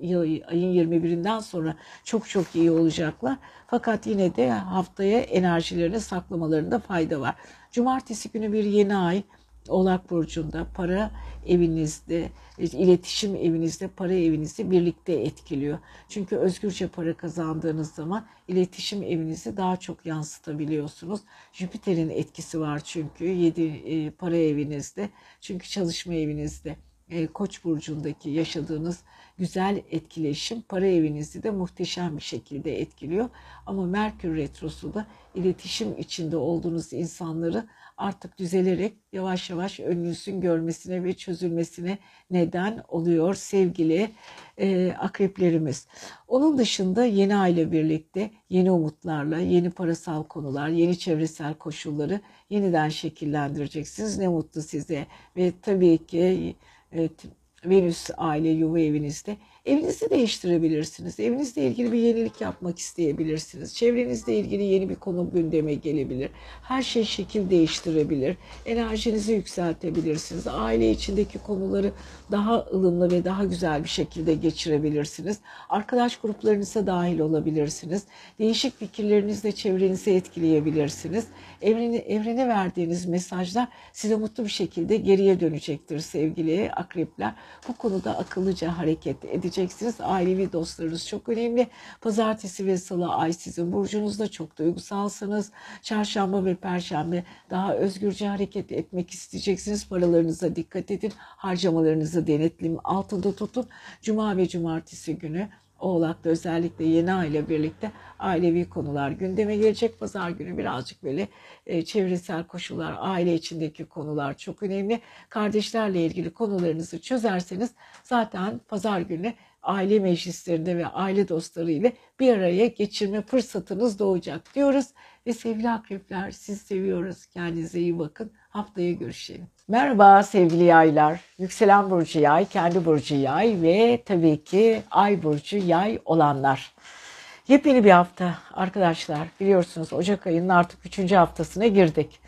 [SPEAKER 1] ayın 21'inden sonra çok çok iyi olacaklar. Fakat yine de haftaya enerjilerini saklamalarında fayda var. Cumartesi günü bir yeni ay Oğlak Burcu'nda para evinizde, iletişim evinizde, para evinizde birlikte etkiliyor. Çünkü özgürce para kazandığınız zaman iletişim evinizi daha çok yansıtabiliyorsunuz. Jüpiter'in etkisi var çünkü 7 e, para evinizde, çünkü çalışma evinizde. E, Koç burcundaki yaşadığınız güzel etkileşim para evinizi de muhteşem bir şekilde etkiliyor. Ama Merkür retrosu da iletişim içinde olduğunuz insanları artık düzelerek yavaş yavaş önünüzün görmesine ve çözülmesine neden oluyor sevgili e, akreplerimiz. Onun dışında yeni aile birlikte yeni umutlarla, yeni parasal konular, yeni çevresel koşulları yeniden şekillendireceksiniz. Ne mutlu size ve tabii ki e, Venüs aile yuva evinizde Evinizi değiştirebilirsiniz. Evinizle ilgili bir yenilik yapmak isteyebilirsiniz. Çevrenizle ilgili yeni bir konu gündeme gelebilir. Her şey şekil değiştirebilir. Enerjinizi yükseltebilirsiniz. Aile içindeki konuları daha ılımlı ve daha güzel bir şekilde geçirebilirsiniz. Arkadaş gruplarınıza dahil olabilirsiniz. Değişik fikirlerinizle çevrenizi etkileyebilirsiniz. Evrene, evrene verdiğiniz mesajlar size mutlu bir şekilde geriye dönecektir sevgili akrepler. Bu konuda akıllıca hareket edeceksiniz edeceksiniz. Ailevi dostlarınız çok önemli. Pazartesi ve salı ay sizin burcunuzda çok duygusalsınız. Çarşamba ve perşembe daha özgürce hareket etmek isteyeceksiniz. Paralarınıza dikkat edin. Harcamalarınızı denetlim altında tutun. Cuma ve cumartesi günü Oğlak'ta özellikle yeni aile birlikte ailevi konular gündeme gelecek. Pazar günü birazcık böyle e, çevresel koşullar, aile içindeki konular çok önemli. Kardeşlerle ilgili konularınızı çözerseniz zaten pazar günü aile meclislerinde ve aile dostları ile bir araya geçirme fırsatınız doğacak diyoruz. Ve sevgili akrepler siz seviyoruz. Kendinize iyi bakın. Haftaya görüşelim. Merhaba sevgili yaylar. Yükselen burcu yay, kendi burcu yay ve tabii ki ay burcu yay olanlar. Yepyeni bir hafta arkadaşlar. Biliyorsunuz Ocak ayının artık 3. haftasına girdik.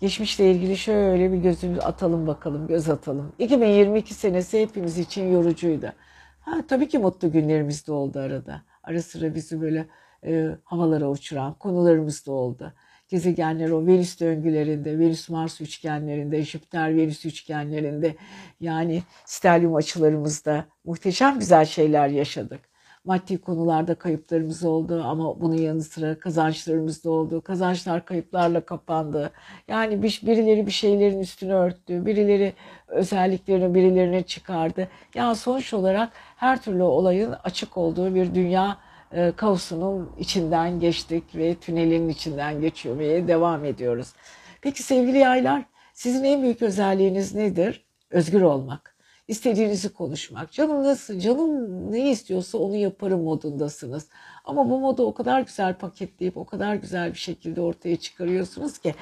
[SPEAKER 1] Geçmişle ilgili şöyle bir gözümüz atalım bakalım, göz atalım. 2022 senesi hepimiz için yorucuydu. Ha, tabii ki mutlu günlerimiz de oldu arada. Ara sıra bizi böyle e, havalara uçuran konularımız da oldu. Gezegenler o Venüs döngülerinde, Venüs-Mars üçgenlerinde, Jüpiter-Venüs üçgenlerinde yani stelyum açılarımızda muhteşem güzel şeyler yaşadık. Maddi konularda kayıplarımız oldu ama bunun yanı sıra kazançlarımız da oldu. Kazançlar kayıplarla kapandı. Yani bir, birileri bir şeylerin üstünü örttü, birileri özelliklerini birilerine çıkardı. Yani sonuç olarak her türlü olayın açık olduğu bir dünya e, kaosunun içinden geçtik ve tünelin içinden geçiyor devam ediyoruz. Peki sevgili yaylar, sizin en büyük özelliğiniz nedir? Özgür olmak. İstediğinizi konuşmak. Canım nasıl, canım ne istiyorsa onu yaparım modundasınız. Ama bu modu o kadar güzel paketleyip o kadar güzel bir şekilde ortaya çıkarıyorsunuz ki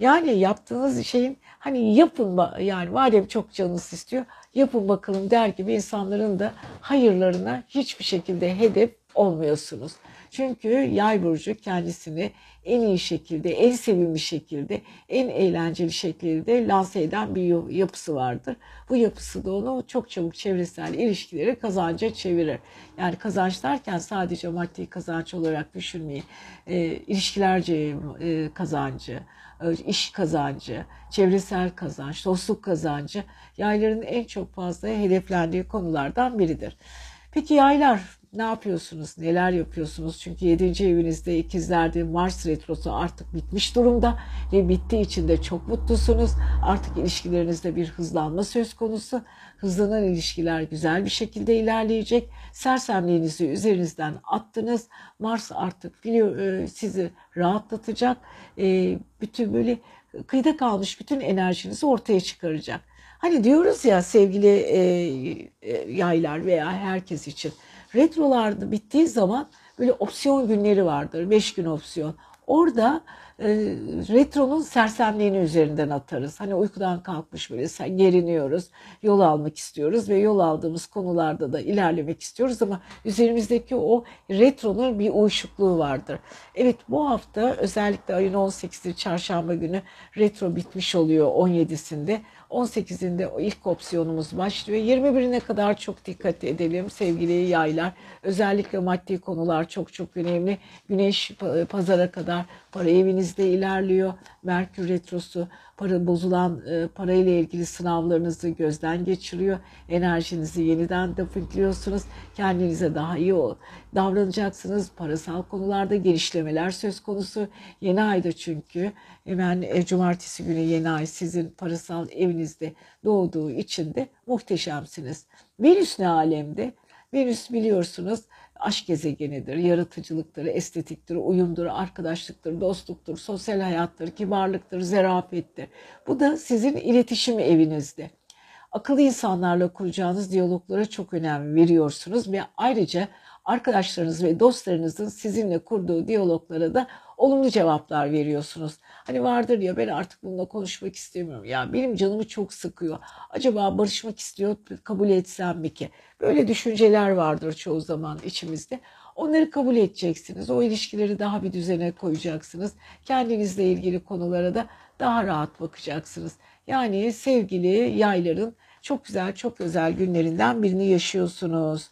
[SPEAKER 1] yani yaptığınız şeyin hani yapın yani madem çok canınız istiyor yapın bakalım der gibi insanların da hayırlarına hiçbir şekilde hedef olmuyorsunuz. Çünkü yay burcu kendisini en iyi şekilde, en sevimli şekilde, en eğlenceli şekilde lanse eden bir yapısı vardır. Bu yapısı da onu çok çabuk çevresel ilişkileri kazanca çevirir. Yani kazanç derken sadece maddi kazanç olarak düşünmeyin. E, ilişkilerce kazancı, e, iş kazancı, çevresel kazanç, dostluk kazancı yayların en çok fazla hedeflendiği konulardan biridir. Peki yaylar ne yapıyorsunuz, neler yapıyorsunuz? Çünkü 7. evinizde ikizlerde Mars retrosu artık bitmiş durumda ve bittiği için de çok mutlusunuz. Artık ilişkilerinizde bir hızlanma söz konusu. Hızlanan ilişkiler güzel bir şekilde ilerleyecek. Sersemliğinizi üzerinizden attınız. Mars artık biliyor, e, sizi rahatlatacak. E, bütün böyle kıyıda kalmış bütün enerjinizi ortaya çıkaracak. Hani diyoruz ya sevgili e, yaylar veya herkes için Retrolarda bittiği zaman böyle opsiyon günleri vardır. 5 gün opsiyon, Orada e, retronun sersemliğini üzerinden atarız. Hani uykudan kalkmış böyle geriniyoruz, yol almak istiyoruz ve yol aldığımız konularda da ilerlemek istiyoruz ama üzerimizdeki o retronun bir uyuşukluğu vardır. Evet bu hafta özellikle ayın 18'i çarşamba günü retro bitmiş oluyor 17'sinde. 18'inde o ilk opsiyonumuz başlıyor. 21'ine kadar çok dikkat edelim sevgili yaylar. Özellikle maddi konular çok çok önemli. Güneş pazara kadar para evinizde ilerliyor. Merkür retrosu para bozulan e, parayla ilgili sınavlarınızı gözden geçiriyor. Enerjinizi yeniden depikliyorsunuz. Kendinize daha iyi davranacaksınız. Parasal konularda gelişlemeler söz konusu. Yeni ayda çünkü hemen e, cumartesi günü yeni ay sizin parasal evinizde doğduğu için de muhteşemsiniz. Venüs ne alemde? Venüs biliyorsunuz aşk gezegenidir, yaratıcılıktır, estetiktir, uyumdur, arkadaşlıktır, dostluktur, sosyal hayattır, kibarlıktır, zerafettir. Bu da sizin iletişim evinizde. Akıllı insanlarla kuracağınız diyaloglara çok önem veriyorsunuz ve ayrıca arkadaşlarınız ve dostlarınızın sizinle kurduğu diyaloglara da olumlu cevaplar veriyorsunuz. Hani vardır ya ben artık bununla konuşmak istemiyorum. Ya benim canımı çok sıkıyor. Acaba barışmak istiyor kabul etsem mi ki? Böyle düşünceler vardır çoğu zaman içimizde. Onları kabul edeceksiniz. O ilişkileri daha bir düzene koyacaksınız. Kendinizle ilgili konulara da daha rahat bakacaksınız. Yani sevgili yayların çok güzel, çok özel günlerinden birini yaşıyorsunuz.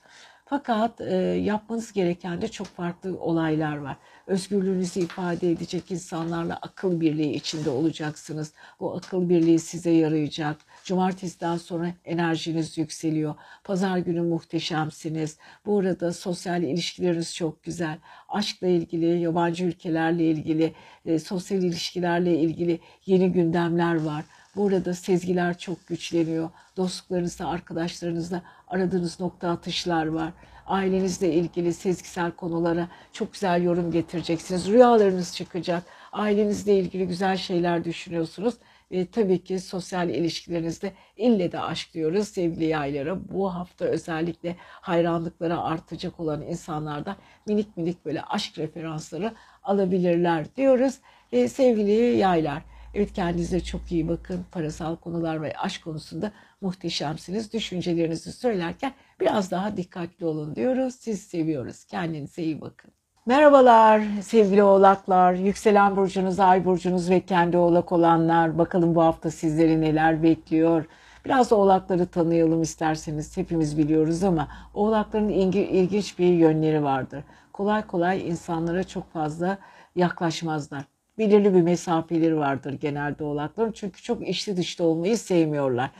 [SPEAKER 1] Fakat e, yapmanız gereken de çok farklı olaylar var. Özgürlüğünüzü ifade edecek insanlarla akıl birliği içinde olacaksınız. Bu akıl birliği size yarayacak. Cumartesiden sonra enerjiniz yükseliyor. Pazar günü muhteşemsiniz. Bu arada sosyal ilişkileriniz çok güzel. Aşkla ilgili, yabancı ülkelerle ilgili, e, sosyal ilişkilerle ilgili yeni gündemler var. Bu arada sezgiler çok güçleniyor. Dostluklarınızda, arkadaşlarınızla aradığınız nokta atışlar var. Ailenizle ilgili sezgisel konulara çok güzel yorum getireceksiniz. Rüyalarınız çıkacak. Ailenizle ilgili güzel şeyler düşünüyorsunuz. Ve tabii ki sosyal ilişkilerinizde ille de aşk diyoruz sevgili yaylara. Bu hafta özellikle hayranlıklara artacak olan insanlarda minik minik böyle aşk referansları alabilirler diyoruz. Ve sevgili yaylar Evet kendinize çok iyi bakın. Parasal konular ve aşk konusunda muhteşemsiniz. Düşüncelerinizi söylerken biraz daha dikkatli olun diyoruz. Siz seviyoruz. Kendinize iyi bakın. Merhabalar sevgili oğlaklar, yükselen burcunuz, ay burcunuz ve kendi oğlak olanlar. Bakalım bu hafta sizleri neler bekliyor. Biraz oğlakları tanıyalım isterseniz. Hepimiz biliyoruz ama oğlakların ilginç bir yönleri vardır. Kolay kolay insanlara çok fazla yaklaşmazlar belirli bir mesafeleri vardır genelde oğlakların. Çünkü çok içli dışta olmayı sevmiyorlar.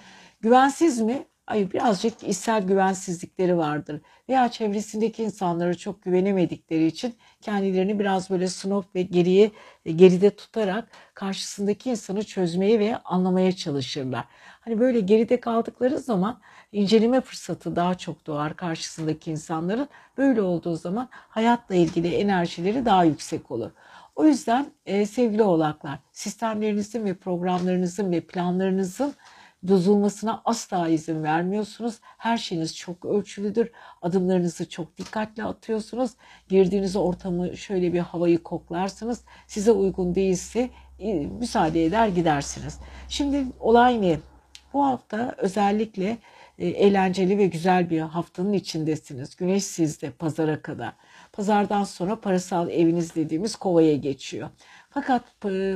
[SPEAKER 1] Güvensiz mi? Ay birazcık içsel güvensizlikleri vardır. Veya çevresindeki insanlara çok güvenemedikleri için kendilerini biraz böyle snob ve geriye geride tutarak karşısındaki insanı çözmeye ve anlamaya çalışırlar. Hani böyle geride kaldıkları zaman inceleme fırsatı daha çok doğar karşısındaki insanların. Böyle olduğu zaman hayatla ilgili enerjileri daha yüksek olur. O yüzden e, sevgili oğlaklar sistemlerinizin ve programlarınızın ve planlarınızın bozulmasına asla izin vermiyorsunuz. Her şeyiniz çok ölçülüdür. Adımlarınızı çok dikkatli atıyorsunuz. Girdiğiniz ortamı şöyle bir havayı koklarsınız. Size uygun değilse e, müsaade eder gidersiniz. Şimdi olay ne? Bu hafta özellikle e, eğlenceli ve güzel bir haftanın içindesiniz. Güneş sizde pazara kadar. Pazardan sonra parasal eviniz dediğimiz kovaya geçiyor. Fakat e,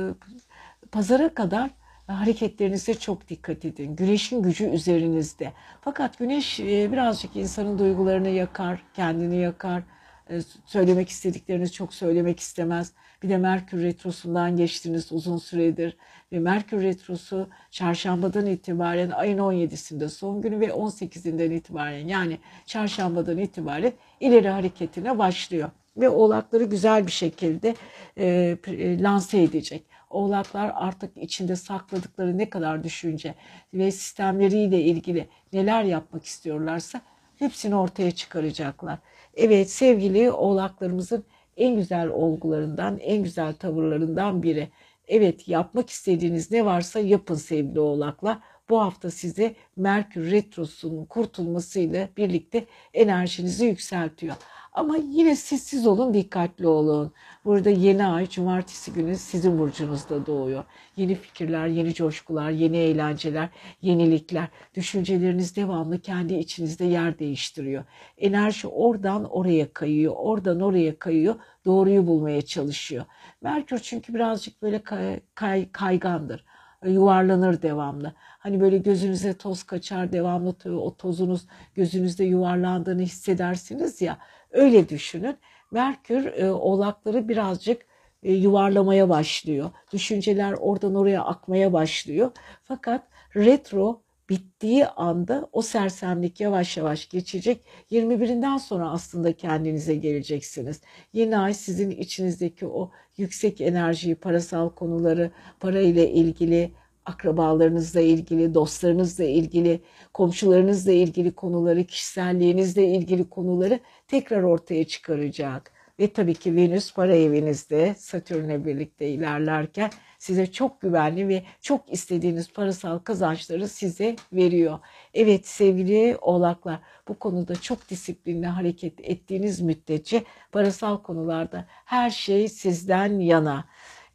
[SPEAKER 1] pazara kadar hareketlerinize çok dikkat edin. Güneşin gücü üzerinizde. Fakat güneş e, birazcık insanın duygularını yakar, kendini yakar. E, söylemek istediklerini çok söylemek istemez. Bir de Merkür Retrosu'ndan geçtiniz uzun süredir. Ve Merkür Retrosu çarşambadan itibaren ayın 17'sinde son günü ve 18'inden itibaren yani çarşambadan itibaren ileri hareketine başlıyor. Ve oğlakları güzel bir şekilde e, e, lanse edecek. Oğlaklar artık içinde sakladıkları ne kadar düşünce ve sistemleriyle ilgili neler yapmak istiyorlarsa hepsini ortaya çıkaracaklar. Evet sevgili oğlaklarımızın en güzel olgularından, en güzel tavırlarından biri. Evet yapmak istediğiniz ne varsa yapın sevgili oğlaklar. Bu hafta size Merkür Retrosu'nun kurtulmasıyla birlikte enerjinizi yükseltiyor. Ama yine sessiz olun, dikkatli olun. Burada yeni ay cumartesi günü sizin burcunuzda doğuyor. Yeni fikirler, yeni coşkular, yeni eğlenceler, yenilikler. Düşünceleriniz devamlı kendi içinizde yer değiştiriyor. Enerji oradan oraya kayıyor, oradan oraya kayıyor. Doğruyu bulmaya çalışıyor. Merkür çünkü birazcık böyle kay, kay, kaygandır yuvarlanır devamlı. Hani böyle gözünüze toz kaçar devamlı o tozunuz gözünüzde yuvarlandığını hissedersiniz ya öyle düşünün. Merkür e, oğlakları birazcık e, yuvarlamaya başlıyor. Düşünceler oradan oraya akmaya başlıyor. Fakat retro bittiği anda o sersemlik yavaş yavaş geçecek. 21'inden sonra aslında kendinize geleceksiniz. Yeni ay sizin içinizdeki o yüksek enerjiyi, parasal konuları, para ile ilgili, akrabalarınızla ilgili, dostlarınızla ilgili, komşularınızla ilgili konuları, kişiselliğinizle ilgili konuları tekrar ortaya çıkaracak. Ve tabii ki Venüs para evinizde Satürn'le birlikte ilerlerken size çok güvenli ve çok istediğiniz parasal kazançları size veriyor. Evet sevgili oğlaklar bu konuda çok disiplinli hareket ettiğiniz müddetçe parasal konularda her şey sizden yana.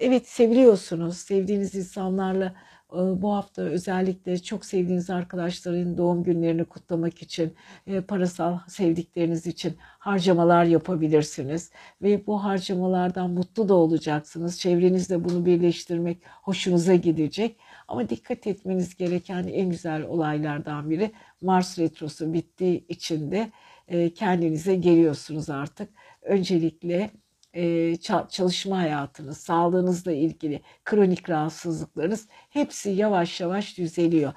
[SPEAKER 1] Evet seviyorsunuz, sevdiğiniz insanlarla bu hafta özellikle çok sevdiğiniz arkadaşların doğum günlerini kutlamak için, e, parasal sevdikleriniz için harcamalar yapabilirsiniz. Ve bu harcamalardan mutlu da olacaksınız. Çevrenizde bunu birleştirmek hoşunuza gidecek. Ama dikkat etmeniz gereken en güzel olaylardan biri Mars Retrosu bittiği için de e, kendinize geliyorsunuz artık. Öncelikle çalışma hayatınız, sağlığınızla ilgili kronik rahatsızlıklarınız hepsi yavaş yavaş düzeliyor.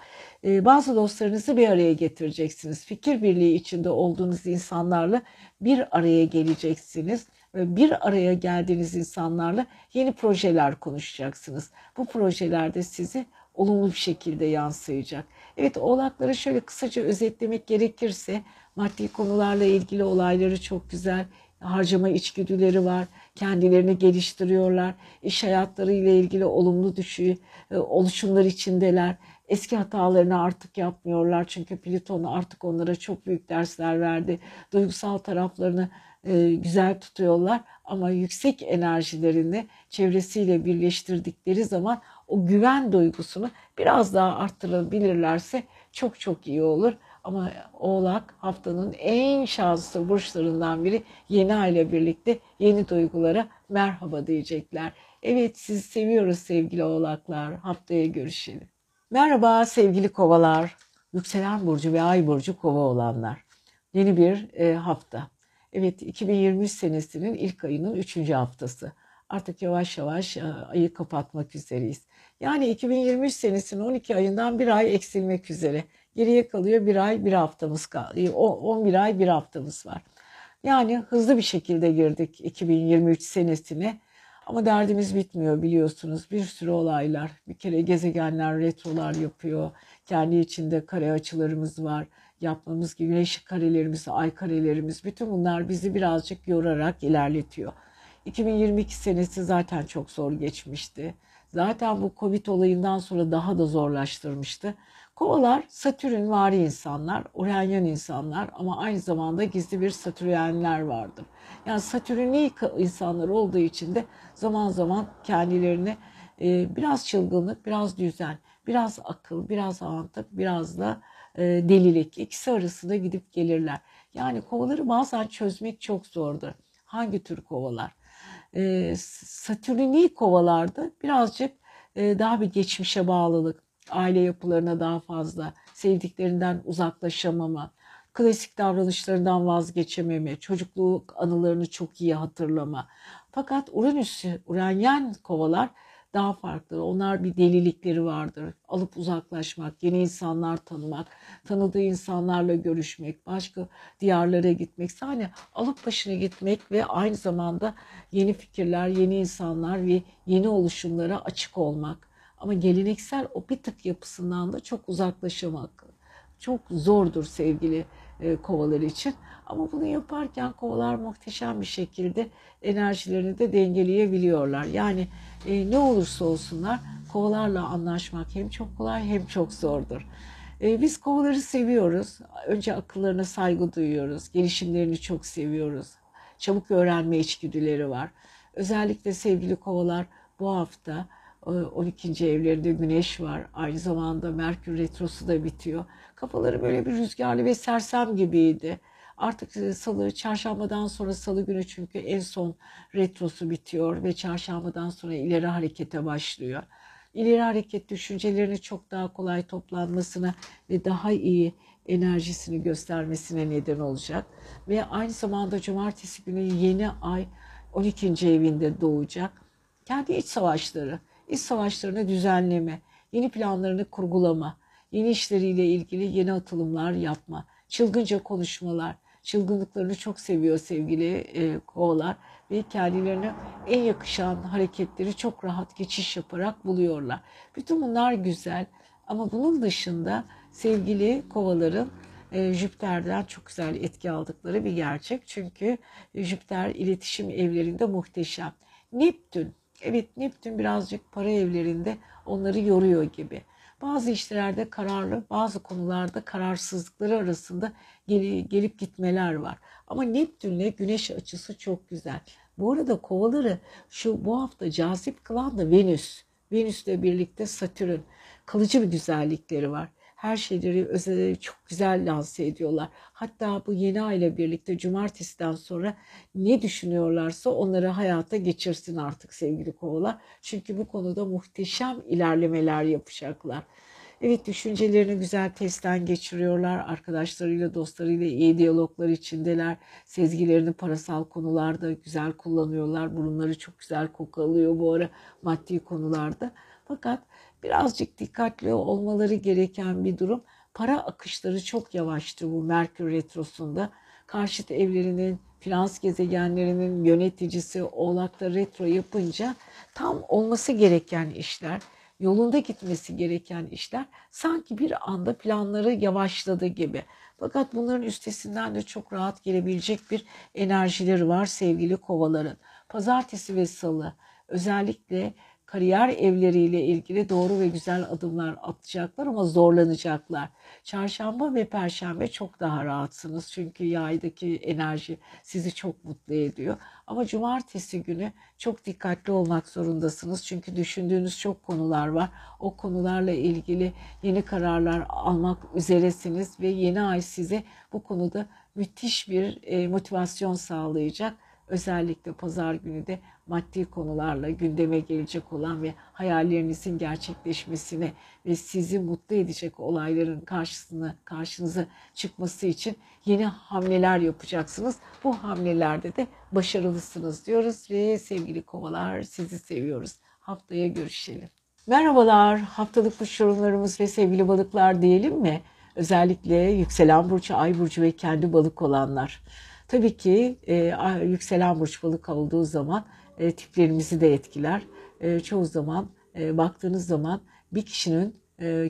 [SPEAKER 1] E, bazı dostlarınızı bir araya getireceksiniz. Fikir birliği içinde olduğunuz insanlarla bir araya geleceksiniz bir araya geldiğiniz insanlarla yeni projeler konuşacaksınız. Bu projelerde sizi olumlu bir şekilde yansıyacak. Evet oğlakları şöyle kısaca özetlemek gerekirse maddi konularla ilgili olayları çok güzel harcama içgüdüleri var. Kendilerini geliştiriyorlar. İş hayatları ile ilgili olumlu düşü, e, oluşumlar içindeler. Eski hatalarını artık yapmıyorlar. Çünkü Plüton artık onlara çok büyük dersler verdi. Duygusal taraflarını e, güzel tutuyorlar ama yüksek enerjilerini çevresiyle birleştirdikleri zaman o güven duygusunu biraz daha arttırabilirlerse çok çok iyi olur. Ama Oğlak haftanın en şanslı burçlarından biri yeni aile birlikte yeni duygulara merhaba diyecekler. Evet sizi seviyoruz sevgili Oğlaklar. Haftaya görüşelim. Merhaba sevgili kovalar. Yükselen burcu ve ay burcu kova olanlar. Yeni bir e, hafta. Evet 2023 senesinin ilk ayının 3. haftası. Artık yavaş yavaş e, ayı kapatmak üzereyiz. Yani 2023 senesinin 12 ayından bir ay eksilmek üzere. Geriye kalıyor bir ay bir haftamız kalıyor. 11 ay bir haftamız var. Yani hızlı bir şekilde girdik 2023 senesine. Ama derdimiz bitmiyor biliyorsunuz. Bir sürü olaylar. Bir kere gezegenler retrolar yapıyor. Kendi içinde kare açılarımız var. Yapmamız gibi güneş karelerimiz, ay karelerimiz. Bütün bunlar bizi birazcık yorarak ilerletiyor. 2022 senesi zaten çok zor geçmişti. Zaten bu Covid olayından sonra daha da zorlaştırmıştı. Kovalar Satürn vari insanlar, Uranyen insanlar ama aynı zamanda gizli bir Satürnler vardır. Yani Satürnli insanlar olduğu için de zaman zaman kendilerini e, biraz çılgınlık, biraz düzen, biraz akıl, biraz mantık, biraz da e, delilik ikisi arasında gidip gelirler. Yani kovaları bazen çözmek çok zordur. Hangi tür kovalar? E, Satürnli kovalarda birazcık e, daha bir geçmişe bağlılık, aile yapılarına daha fazla, sevdiklerinden uzaklaşamama, klasik davranışlarından vazgeçememe, çocukluk anılarını çok iyi hatırlama. Fakat Uranüs, Uranyen kovalar daha farklı. Onlar bir delilikleri vardır. Alıp uzaklaşmak, yeni insanlar tanımak, tanıdığı insanlarla görüşmek, başka diyarlara gitmek. Yani alıp başına gitmek ve aynı zamanda yeni fikirler, yeni insanlar ve yeni oluşumlara açık olmak. Ama geleneksel o bir tık yapısından da çok uzaklaşamak çok zordur sevgili e, kovalar için. Ama bunu yaparken kovalar muhteşem bir şekilde enerjilerini de dengeleyebiliyorlar. Yani e, ne olursa olsunlar kovalarla anlaşmak hem çok kolay hem çok zordur. E, biz kovaları seviyoruz. Önce akıllarına saygı duyuyoruz. Gelişimlerini çok seviyoruz. çabuk öğrenme içgüdüleri var. Özellikle sevgili kovalar bu hafta 12. evlerinde güneş var. Aynı zamanda Merkür retrosu da bitiyor. Kafaları böyle bir rüzgarlı ve sersem gibiydi. Artık e, salı, çarşambadan sonra salı günü çünkü en son retrosu bitiyor ve çarşambadan sonra ileri harekete başlıyor. İleri hareket düşüncelerini çok daha kolay toplanmasına ve daha iyi enerjisini göstermesine neden olacak. Ve aynı zamanda cumartesi günü yeni ay 12. evinde doğacak. Kendi iç savaşları, iç savaşlarını düzenleme, yeni planlarını kurgulama, yeni işleriyle ilgili yeni atılımlar yapma, çılgınca konuşmalar, çılgınlıklarını çok seviyor sevgili e, kovalar ve kendilerine en yakışan hareketleri çok rahat geçiş yaparak buluyorlar. Bütün bunlar güzel ama bunun dışında sevgili kovaların e, Jüpiter'den çok güzel etki aldıkları bir gerçek. Çünkü Jüpiter iletişim evlerinde muhteşem. Neptün, evet Neptün birazcık para evlerinde onları yoruyor gibi. Bazı işlerde kararlı, bazı konularda kararsızlıkları arasında gelip gitmeler var. Ama Neptün'le Güneş açısı çok güzel. Bu arada kovaları şu bu hafta cazip kılan da Venüs. Venüs'le birlikte Satürn. Kalıcı bir güzellikleri var her şeyleri özel, çok güzel lanse ediyorlar. Hatta bu yeni ay ile birlikte cumartesiden sonra ne düşünüyorlarsa onları hayata geçirsin artık sevgili kovalar. Çünkü bu konuda muhteşem ilerlemeler yapacaklar. Evet düşüncelerini güzel testten geçiriyorlar. Arkadaşlarıyla, dostlarıyla iyi diyaloglar içindeler. Sezgilerini parasal konularda güzel kullanıyorlar. Burunları çok güzel koku alıyor bu ara maddi konularda. Fakat birazcık dikkatli olmaları gereken bir durum. Para akışları çok yavaştı bu Merkür Retrosu'nda. Karşıt evlerinin, finans gezegenlerinin yöneticisi Oğlak'ta retro yapınca tam olması gereken işler, yolunda gitmesi gereken işler sanki bir anda planları yavaşladı gibi. Fakat bunların üstesinden de çok rahat gelebilecek bir enerjileri var sevgili kovaların. Pazartesi ve salı özellikle kariyer evleriyle ilgili doğru ve güzel adımlar atacaklar ama zorlanacaklar. Çarşamba ve perşembe çok daha rahatsınız çünkü yaydaki enerji sizi çok mutlu ediyor. Ama cumartesi günü çok dikkatli olmak zorundasınız çünkü düşündüğünüz çok konular var. O konularla ilgili yeni kararlar almak üzeresiniz ve yeni ay size bu konuda müthiş bir e, motivasyon sağlayacak özellikle pazar günü de maddi konularla gündeme gelecek olan ve hayallerinizin gerçekleşmesine ve sizi mutlu edecek olayların karşısına karşınıza çıkması için yeni hamleler yapacaksınız. Bu hamlelerde de başarılısınız diyoruz ve sevgili kovalar sizi seviyoruz. Haftaya görüşelim. Merhabalar, haftalık burç yorumlarımız ve sevgili balıklar diyelim mi? Özellikle yükselen burcu, ay burcu ve kendi balık olanlar. Tabii ki e, yükselen burç balık olduğu zaman e, tiplerimizi de etkiler. E, çoğu zaman e, baktığınız zaman bir kişinin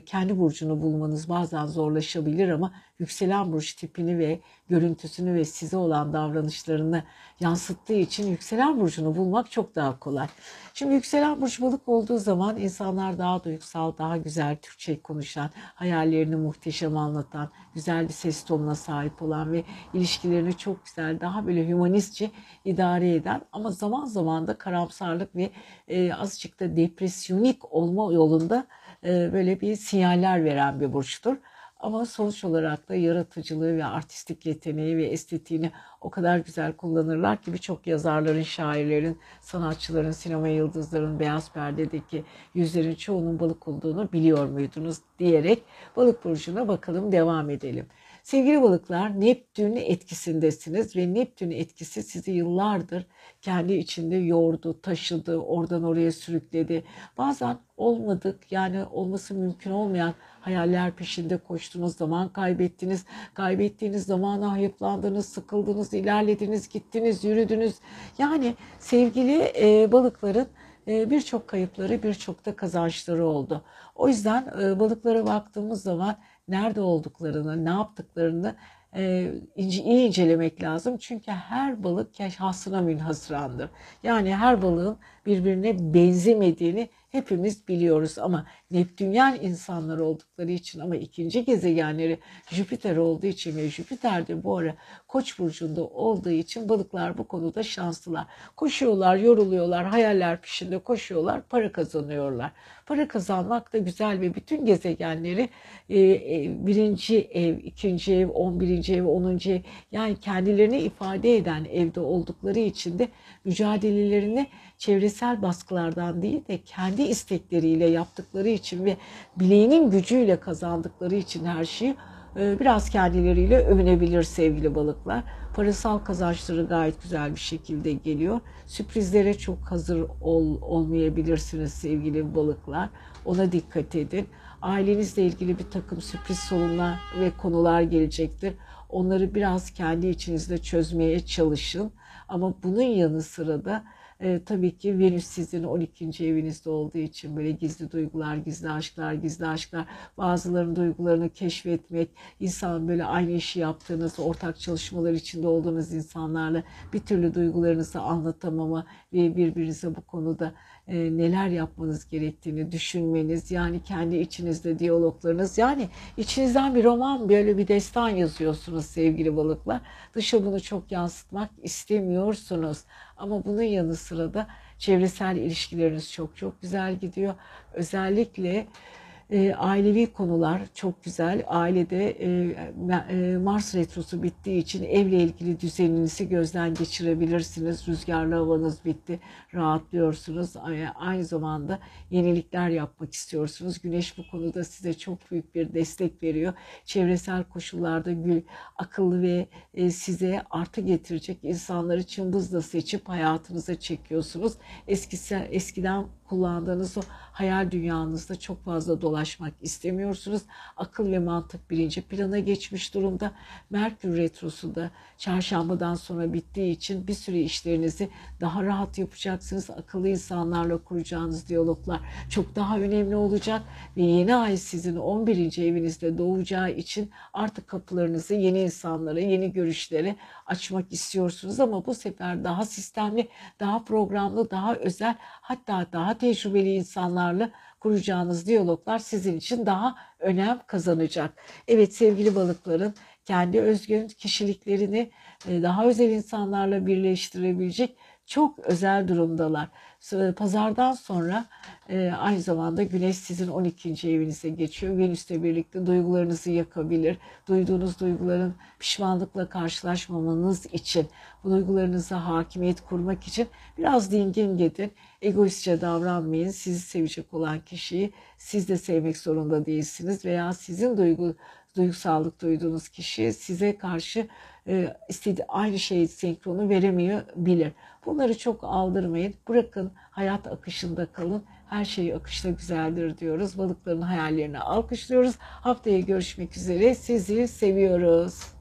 [SPEAKER 1] kendi burcunu bulmanız bazen zorlaşabilir ama yükselen burç tipini ve görüntüsünü ve size olan davranışlarını yansıttığı için yükselen burcunu bulmak çok daha kolay. Şimdi yükselen burç balık olduğu zaman insanlar daha duygusal, daha güzel Türkçe konuşan, hayallerini muhteşem anlatan, güzel bir ses tonuna sahip olan ve ilişkilerini çok güzel, daha böyle humanistçe idare eden ama zaman zaman da karamsarlık ve e, azıcık da depresyonik olma yolunda e, böyle bir sinyaller veren bir burçtur. Ama sonuç olarak da yaratıcılığı ve artistik yeteneği ve estetiğini o kadar güzel kullanırlar ki birçok yazarların, şairlerin, sanatçıların, sinema yıldızlarının beyaz perdedeki yüzlerin çoğunun balık olduğunu biliyor muydunuz diyerek balık burcuna bakalım devam edelim. Sevgili balıklar Neptün etkisindesiniz ve Neptün etkisi sizi yıllardır kendi içinde yordu, taşıdı, oradan oraya sürükledi. Bazen olmadık yani olması mümkün olmayan hayaller peşinde koştunuz, zaman kaybettiniz. Kaybettiğiniz zamana hayıflandınız, sıkıldınız, ilerlediniz, gittiniz, yürüdünüz. Yani sevgili e, balıkların e, birçok kayıpları, birçok da kazançları oldu. O yüzden e, balıklara baktığımız zaman nerede olduklarını, ne yaptıklarını e, iyi incelemek lazım. Çünkü her balık şahsına münhasırandır. Yani her balığın birbirine benzemediğini hepimiz biliyoruz ama Neptünyen insanlar oldukları için ama ikinci gezegenleri Jüpiter olduğu için ve Jüpiter de bu ara Koç burcunda olduğu için balıklar bu konuda şanslılar. Koşuyorlar, yoruluyorlar, hayaller peşinde koşuyorlar, para kazanıyorlar. Para kazanmak da güzel ve bütün gezegenleri e, e, birinci ev, ikinci ev, on birinci ev, onuncu ev yani kendilerini ifade eden evde oldukları için de mücadelelerini çevresel baskılardan değil de kendi istekleriyle yaptıkları için ve bileğinin gücüyle kazandıkları için her şeyi biraz kendileriyle övünebilir sevgili balıklar. Parasal kazançları gayet güzel bir şekilde geliyor. Sürprizlere çok hazır ol, olmayabilirsiniz sevgili balıklar. Ona dikkat edin. Ailenizle ilgili bir takım sürpriz sorunlar ve konular gelecektir. Onları biraz kendi içinizde çözmeye çalışın. Ama bunun yanı sıra da e, tabii ki Venüs sizin 12. evinizde olduğu için böyle gizli duygular, gizli aşklar, gizli aşklar, bazılarının duygularını keşfetmek, insan böyle aynı işi yaptığınız, ortak çalışmalar içinde olduğunuz insanlarla bir türlü duygularınızı anlatamama ve birbirinize bu konuda e, neler yapmanız gerektiğini düşünmeniz, yani kendi içinizde diyaloglarınız, yani içinizden bir roman, böyle bir destan yazıyorsunuz sevgili balıklar. Dışa bunu çok yansıtmak istemiyorsunuz. Ama bunun yanı sıra da çevresel ilişkileriniz çok çok güzel gidiyor. Özellikle e, ailevi konular çok güzel. Ailede e, e, Mars retrosu bittiği için evle ilgili düzeninizi gözden geçirebilirsiniz. Rüzgarlı havanız bitti, rahatlıyorsunuz. Aynı zamanda yenilikler yapmak istiyorsunuz. Güneş bu konuda size çok büyük bir destek veriyor. Çevresel koşullarda gül, akıllı ve e, size artı getirecek insanları çımbızla seçip hayatınıza çekiyorsunuz. Eskisi, eskiden kullandığınız o hayal dünyanızda çok fazla dolaşmak istemiyorsunuz. Akıl ve mantık birinci plana geçmiş durumda. Merkür Retrosu da çarşambadan sonra bittiği için bir süre işlerinizi daha rahat yapacaksınız. Akıllı insanlarla kuracağınız diyaloglar çok daha önemli olacak ve yeni ay sizin 11. evinizde doğacağı için artık kapılarınızı yeni insanlara, yeni görüşlere açmak istiyorsunuz ama bu sefer daha sistemli, daha programlı, daha özel hatta daha tecrübeli insanlarla kuracağınız diyaloglar sizin için daha önem kazanacak. Evet sevgili balıkların kendi özgün kişiliklerini e, daha özel insanlarla birleştirebilecek çok özel durumdalar. Pazardan sonra e, aynı zamanda Güneş sizin 12. evinize geçiyor. Venüs'le birlikte duygularınızı yakabilir. Duyduğunuz duyguların pişmanlıkla karşılaşmamanız için, bu duygularınıza hakimiyet kurmak için biraz dingin gidin. Egoistçe davranmayın. Sizi sevecek olan kişiyi siz de sevmek zorunda değilsiniz veya sizin duygu duygusallık duyduğunuz kişi size karşı e, istediği aynı şeyi senkronu veremeyebilir. Bunları çok aldırmayın. Bırakın hayat akışında kalın. Her şey akışta güzeldir diyoruz. Balıkların hayallerini alkışlıyoruz. Haftaya görüşmek üzere. Sizi seviyoruz.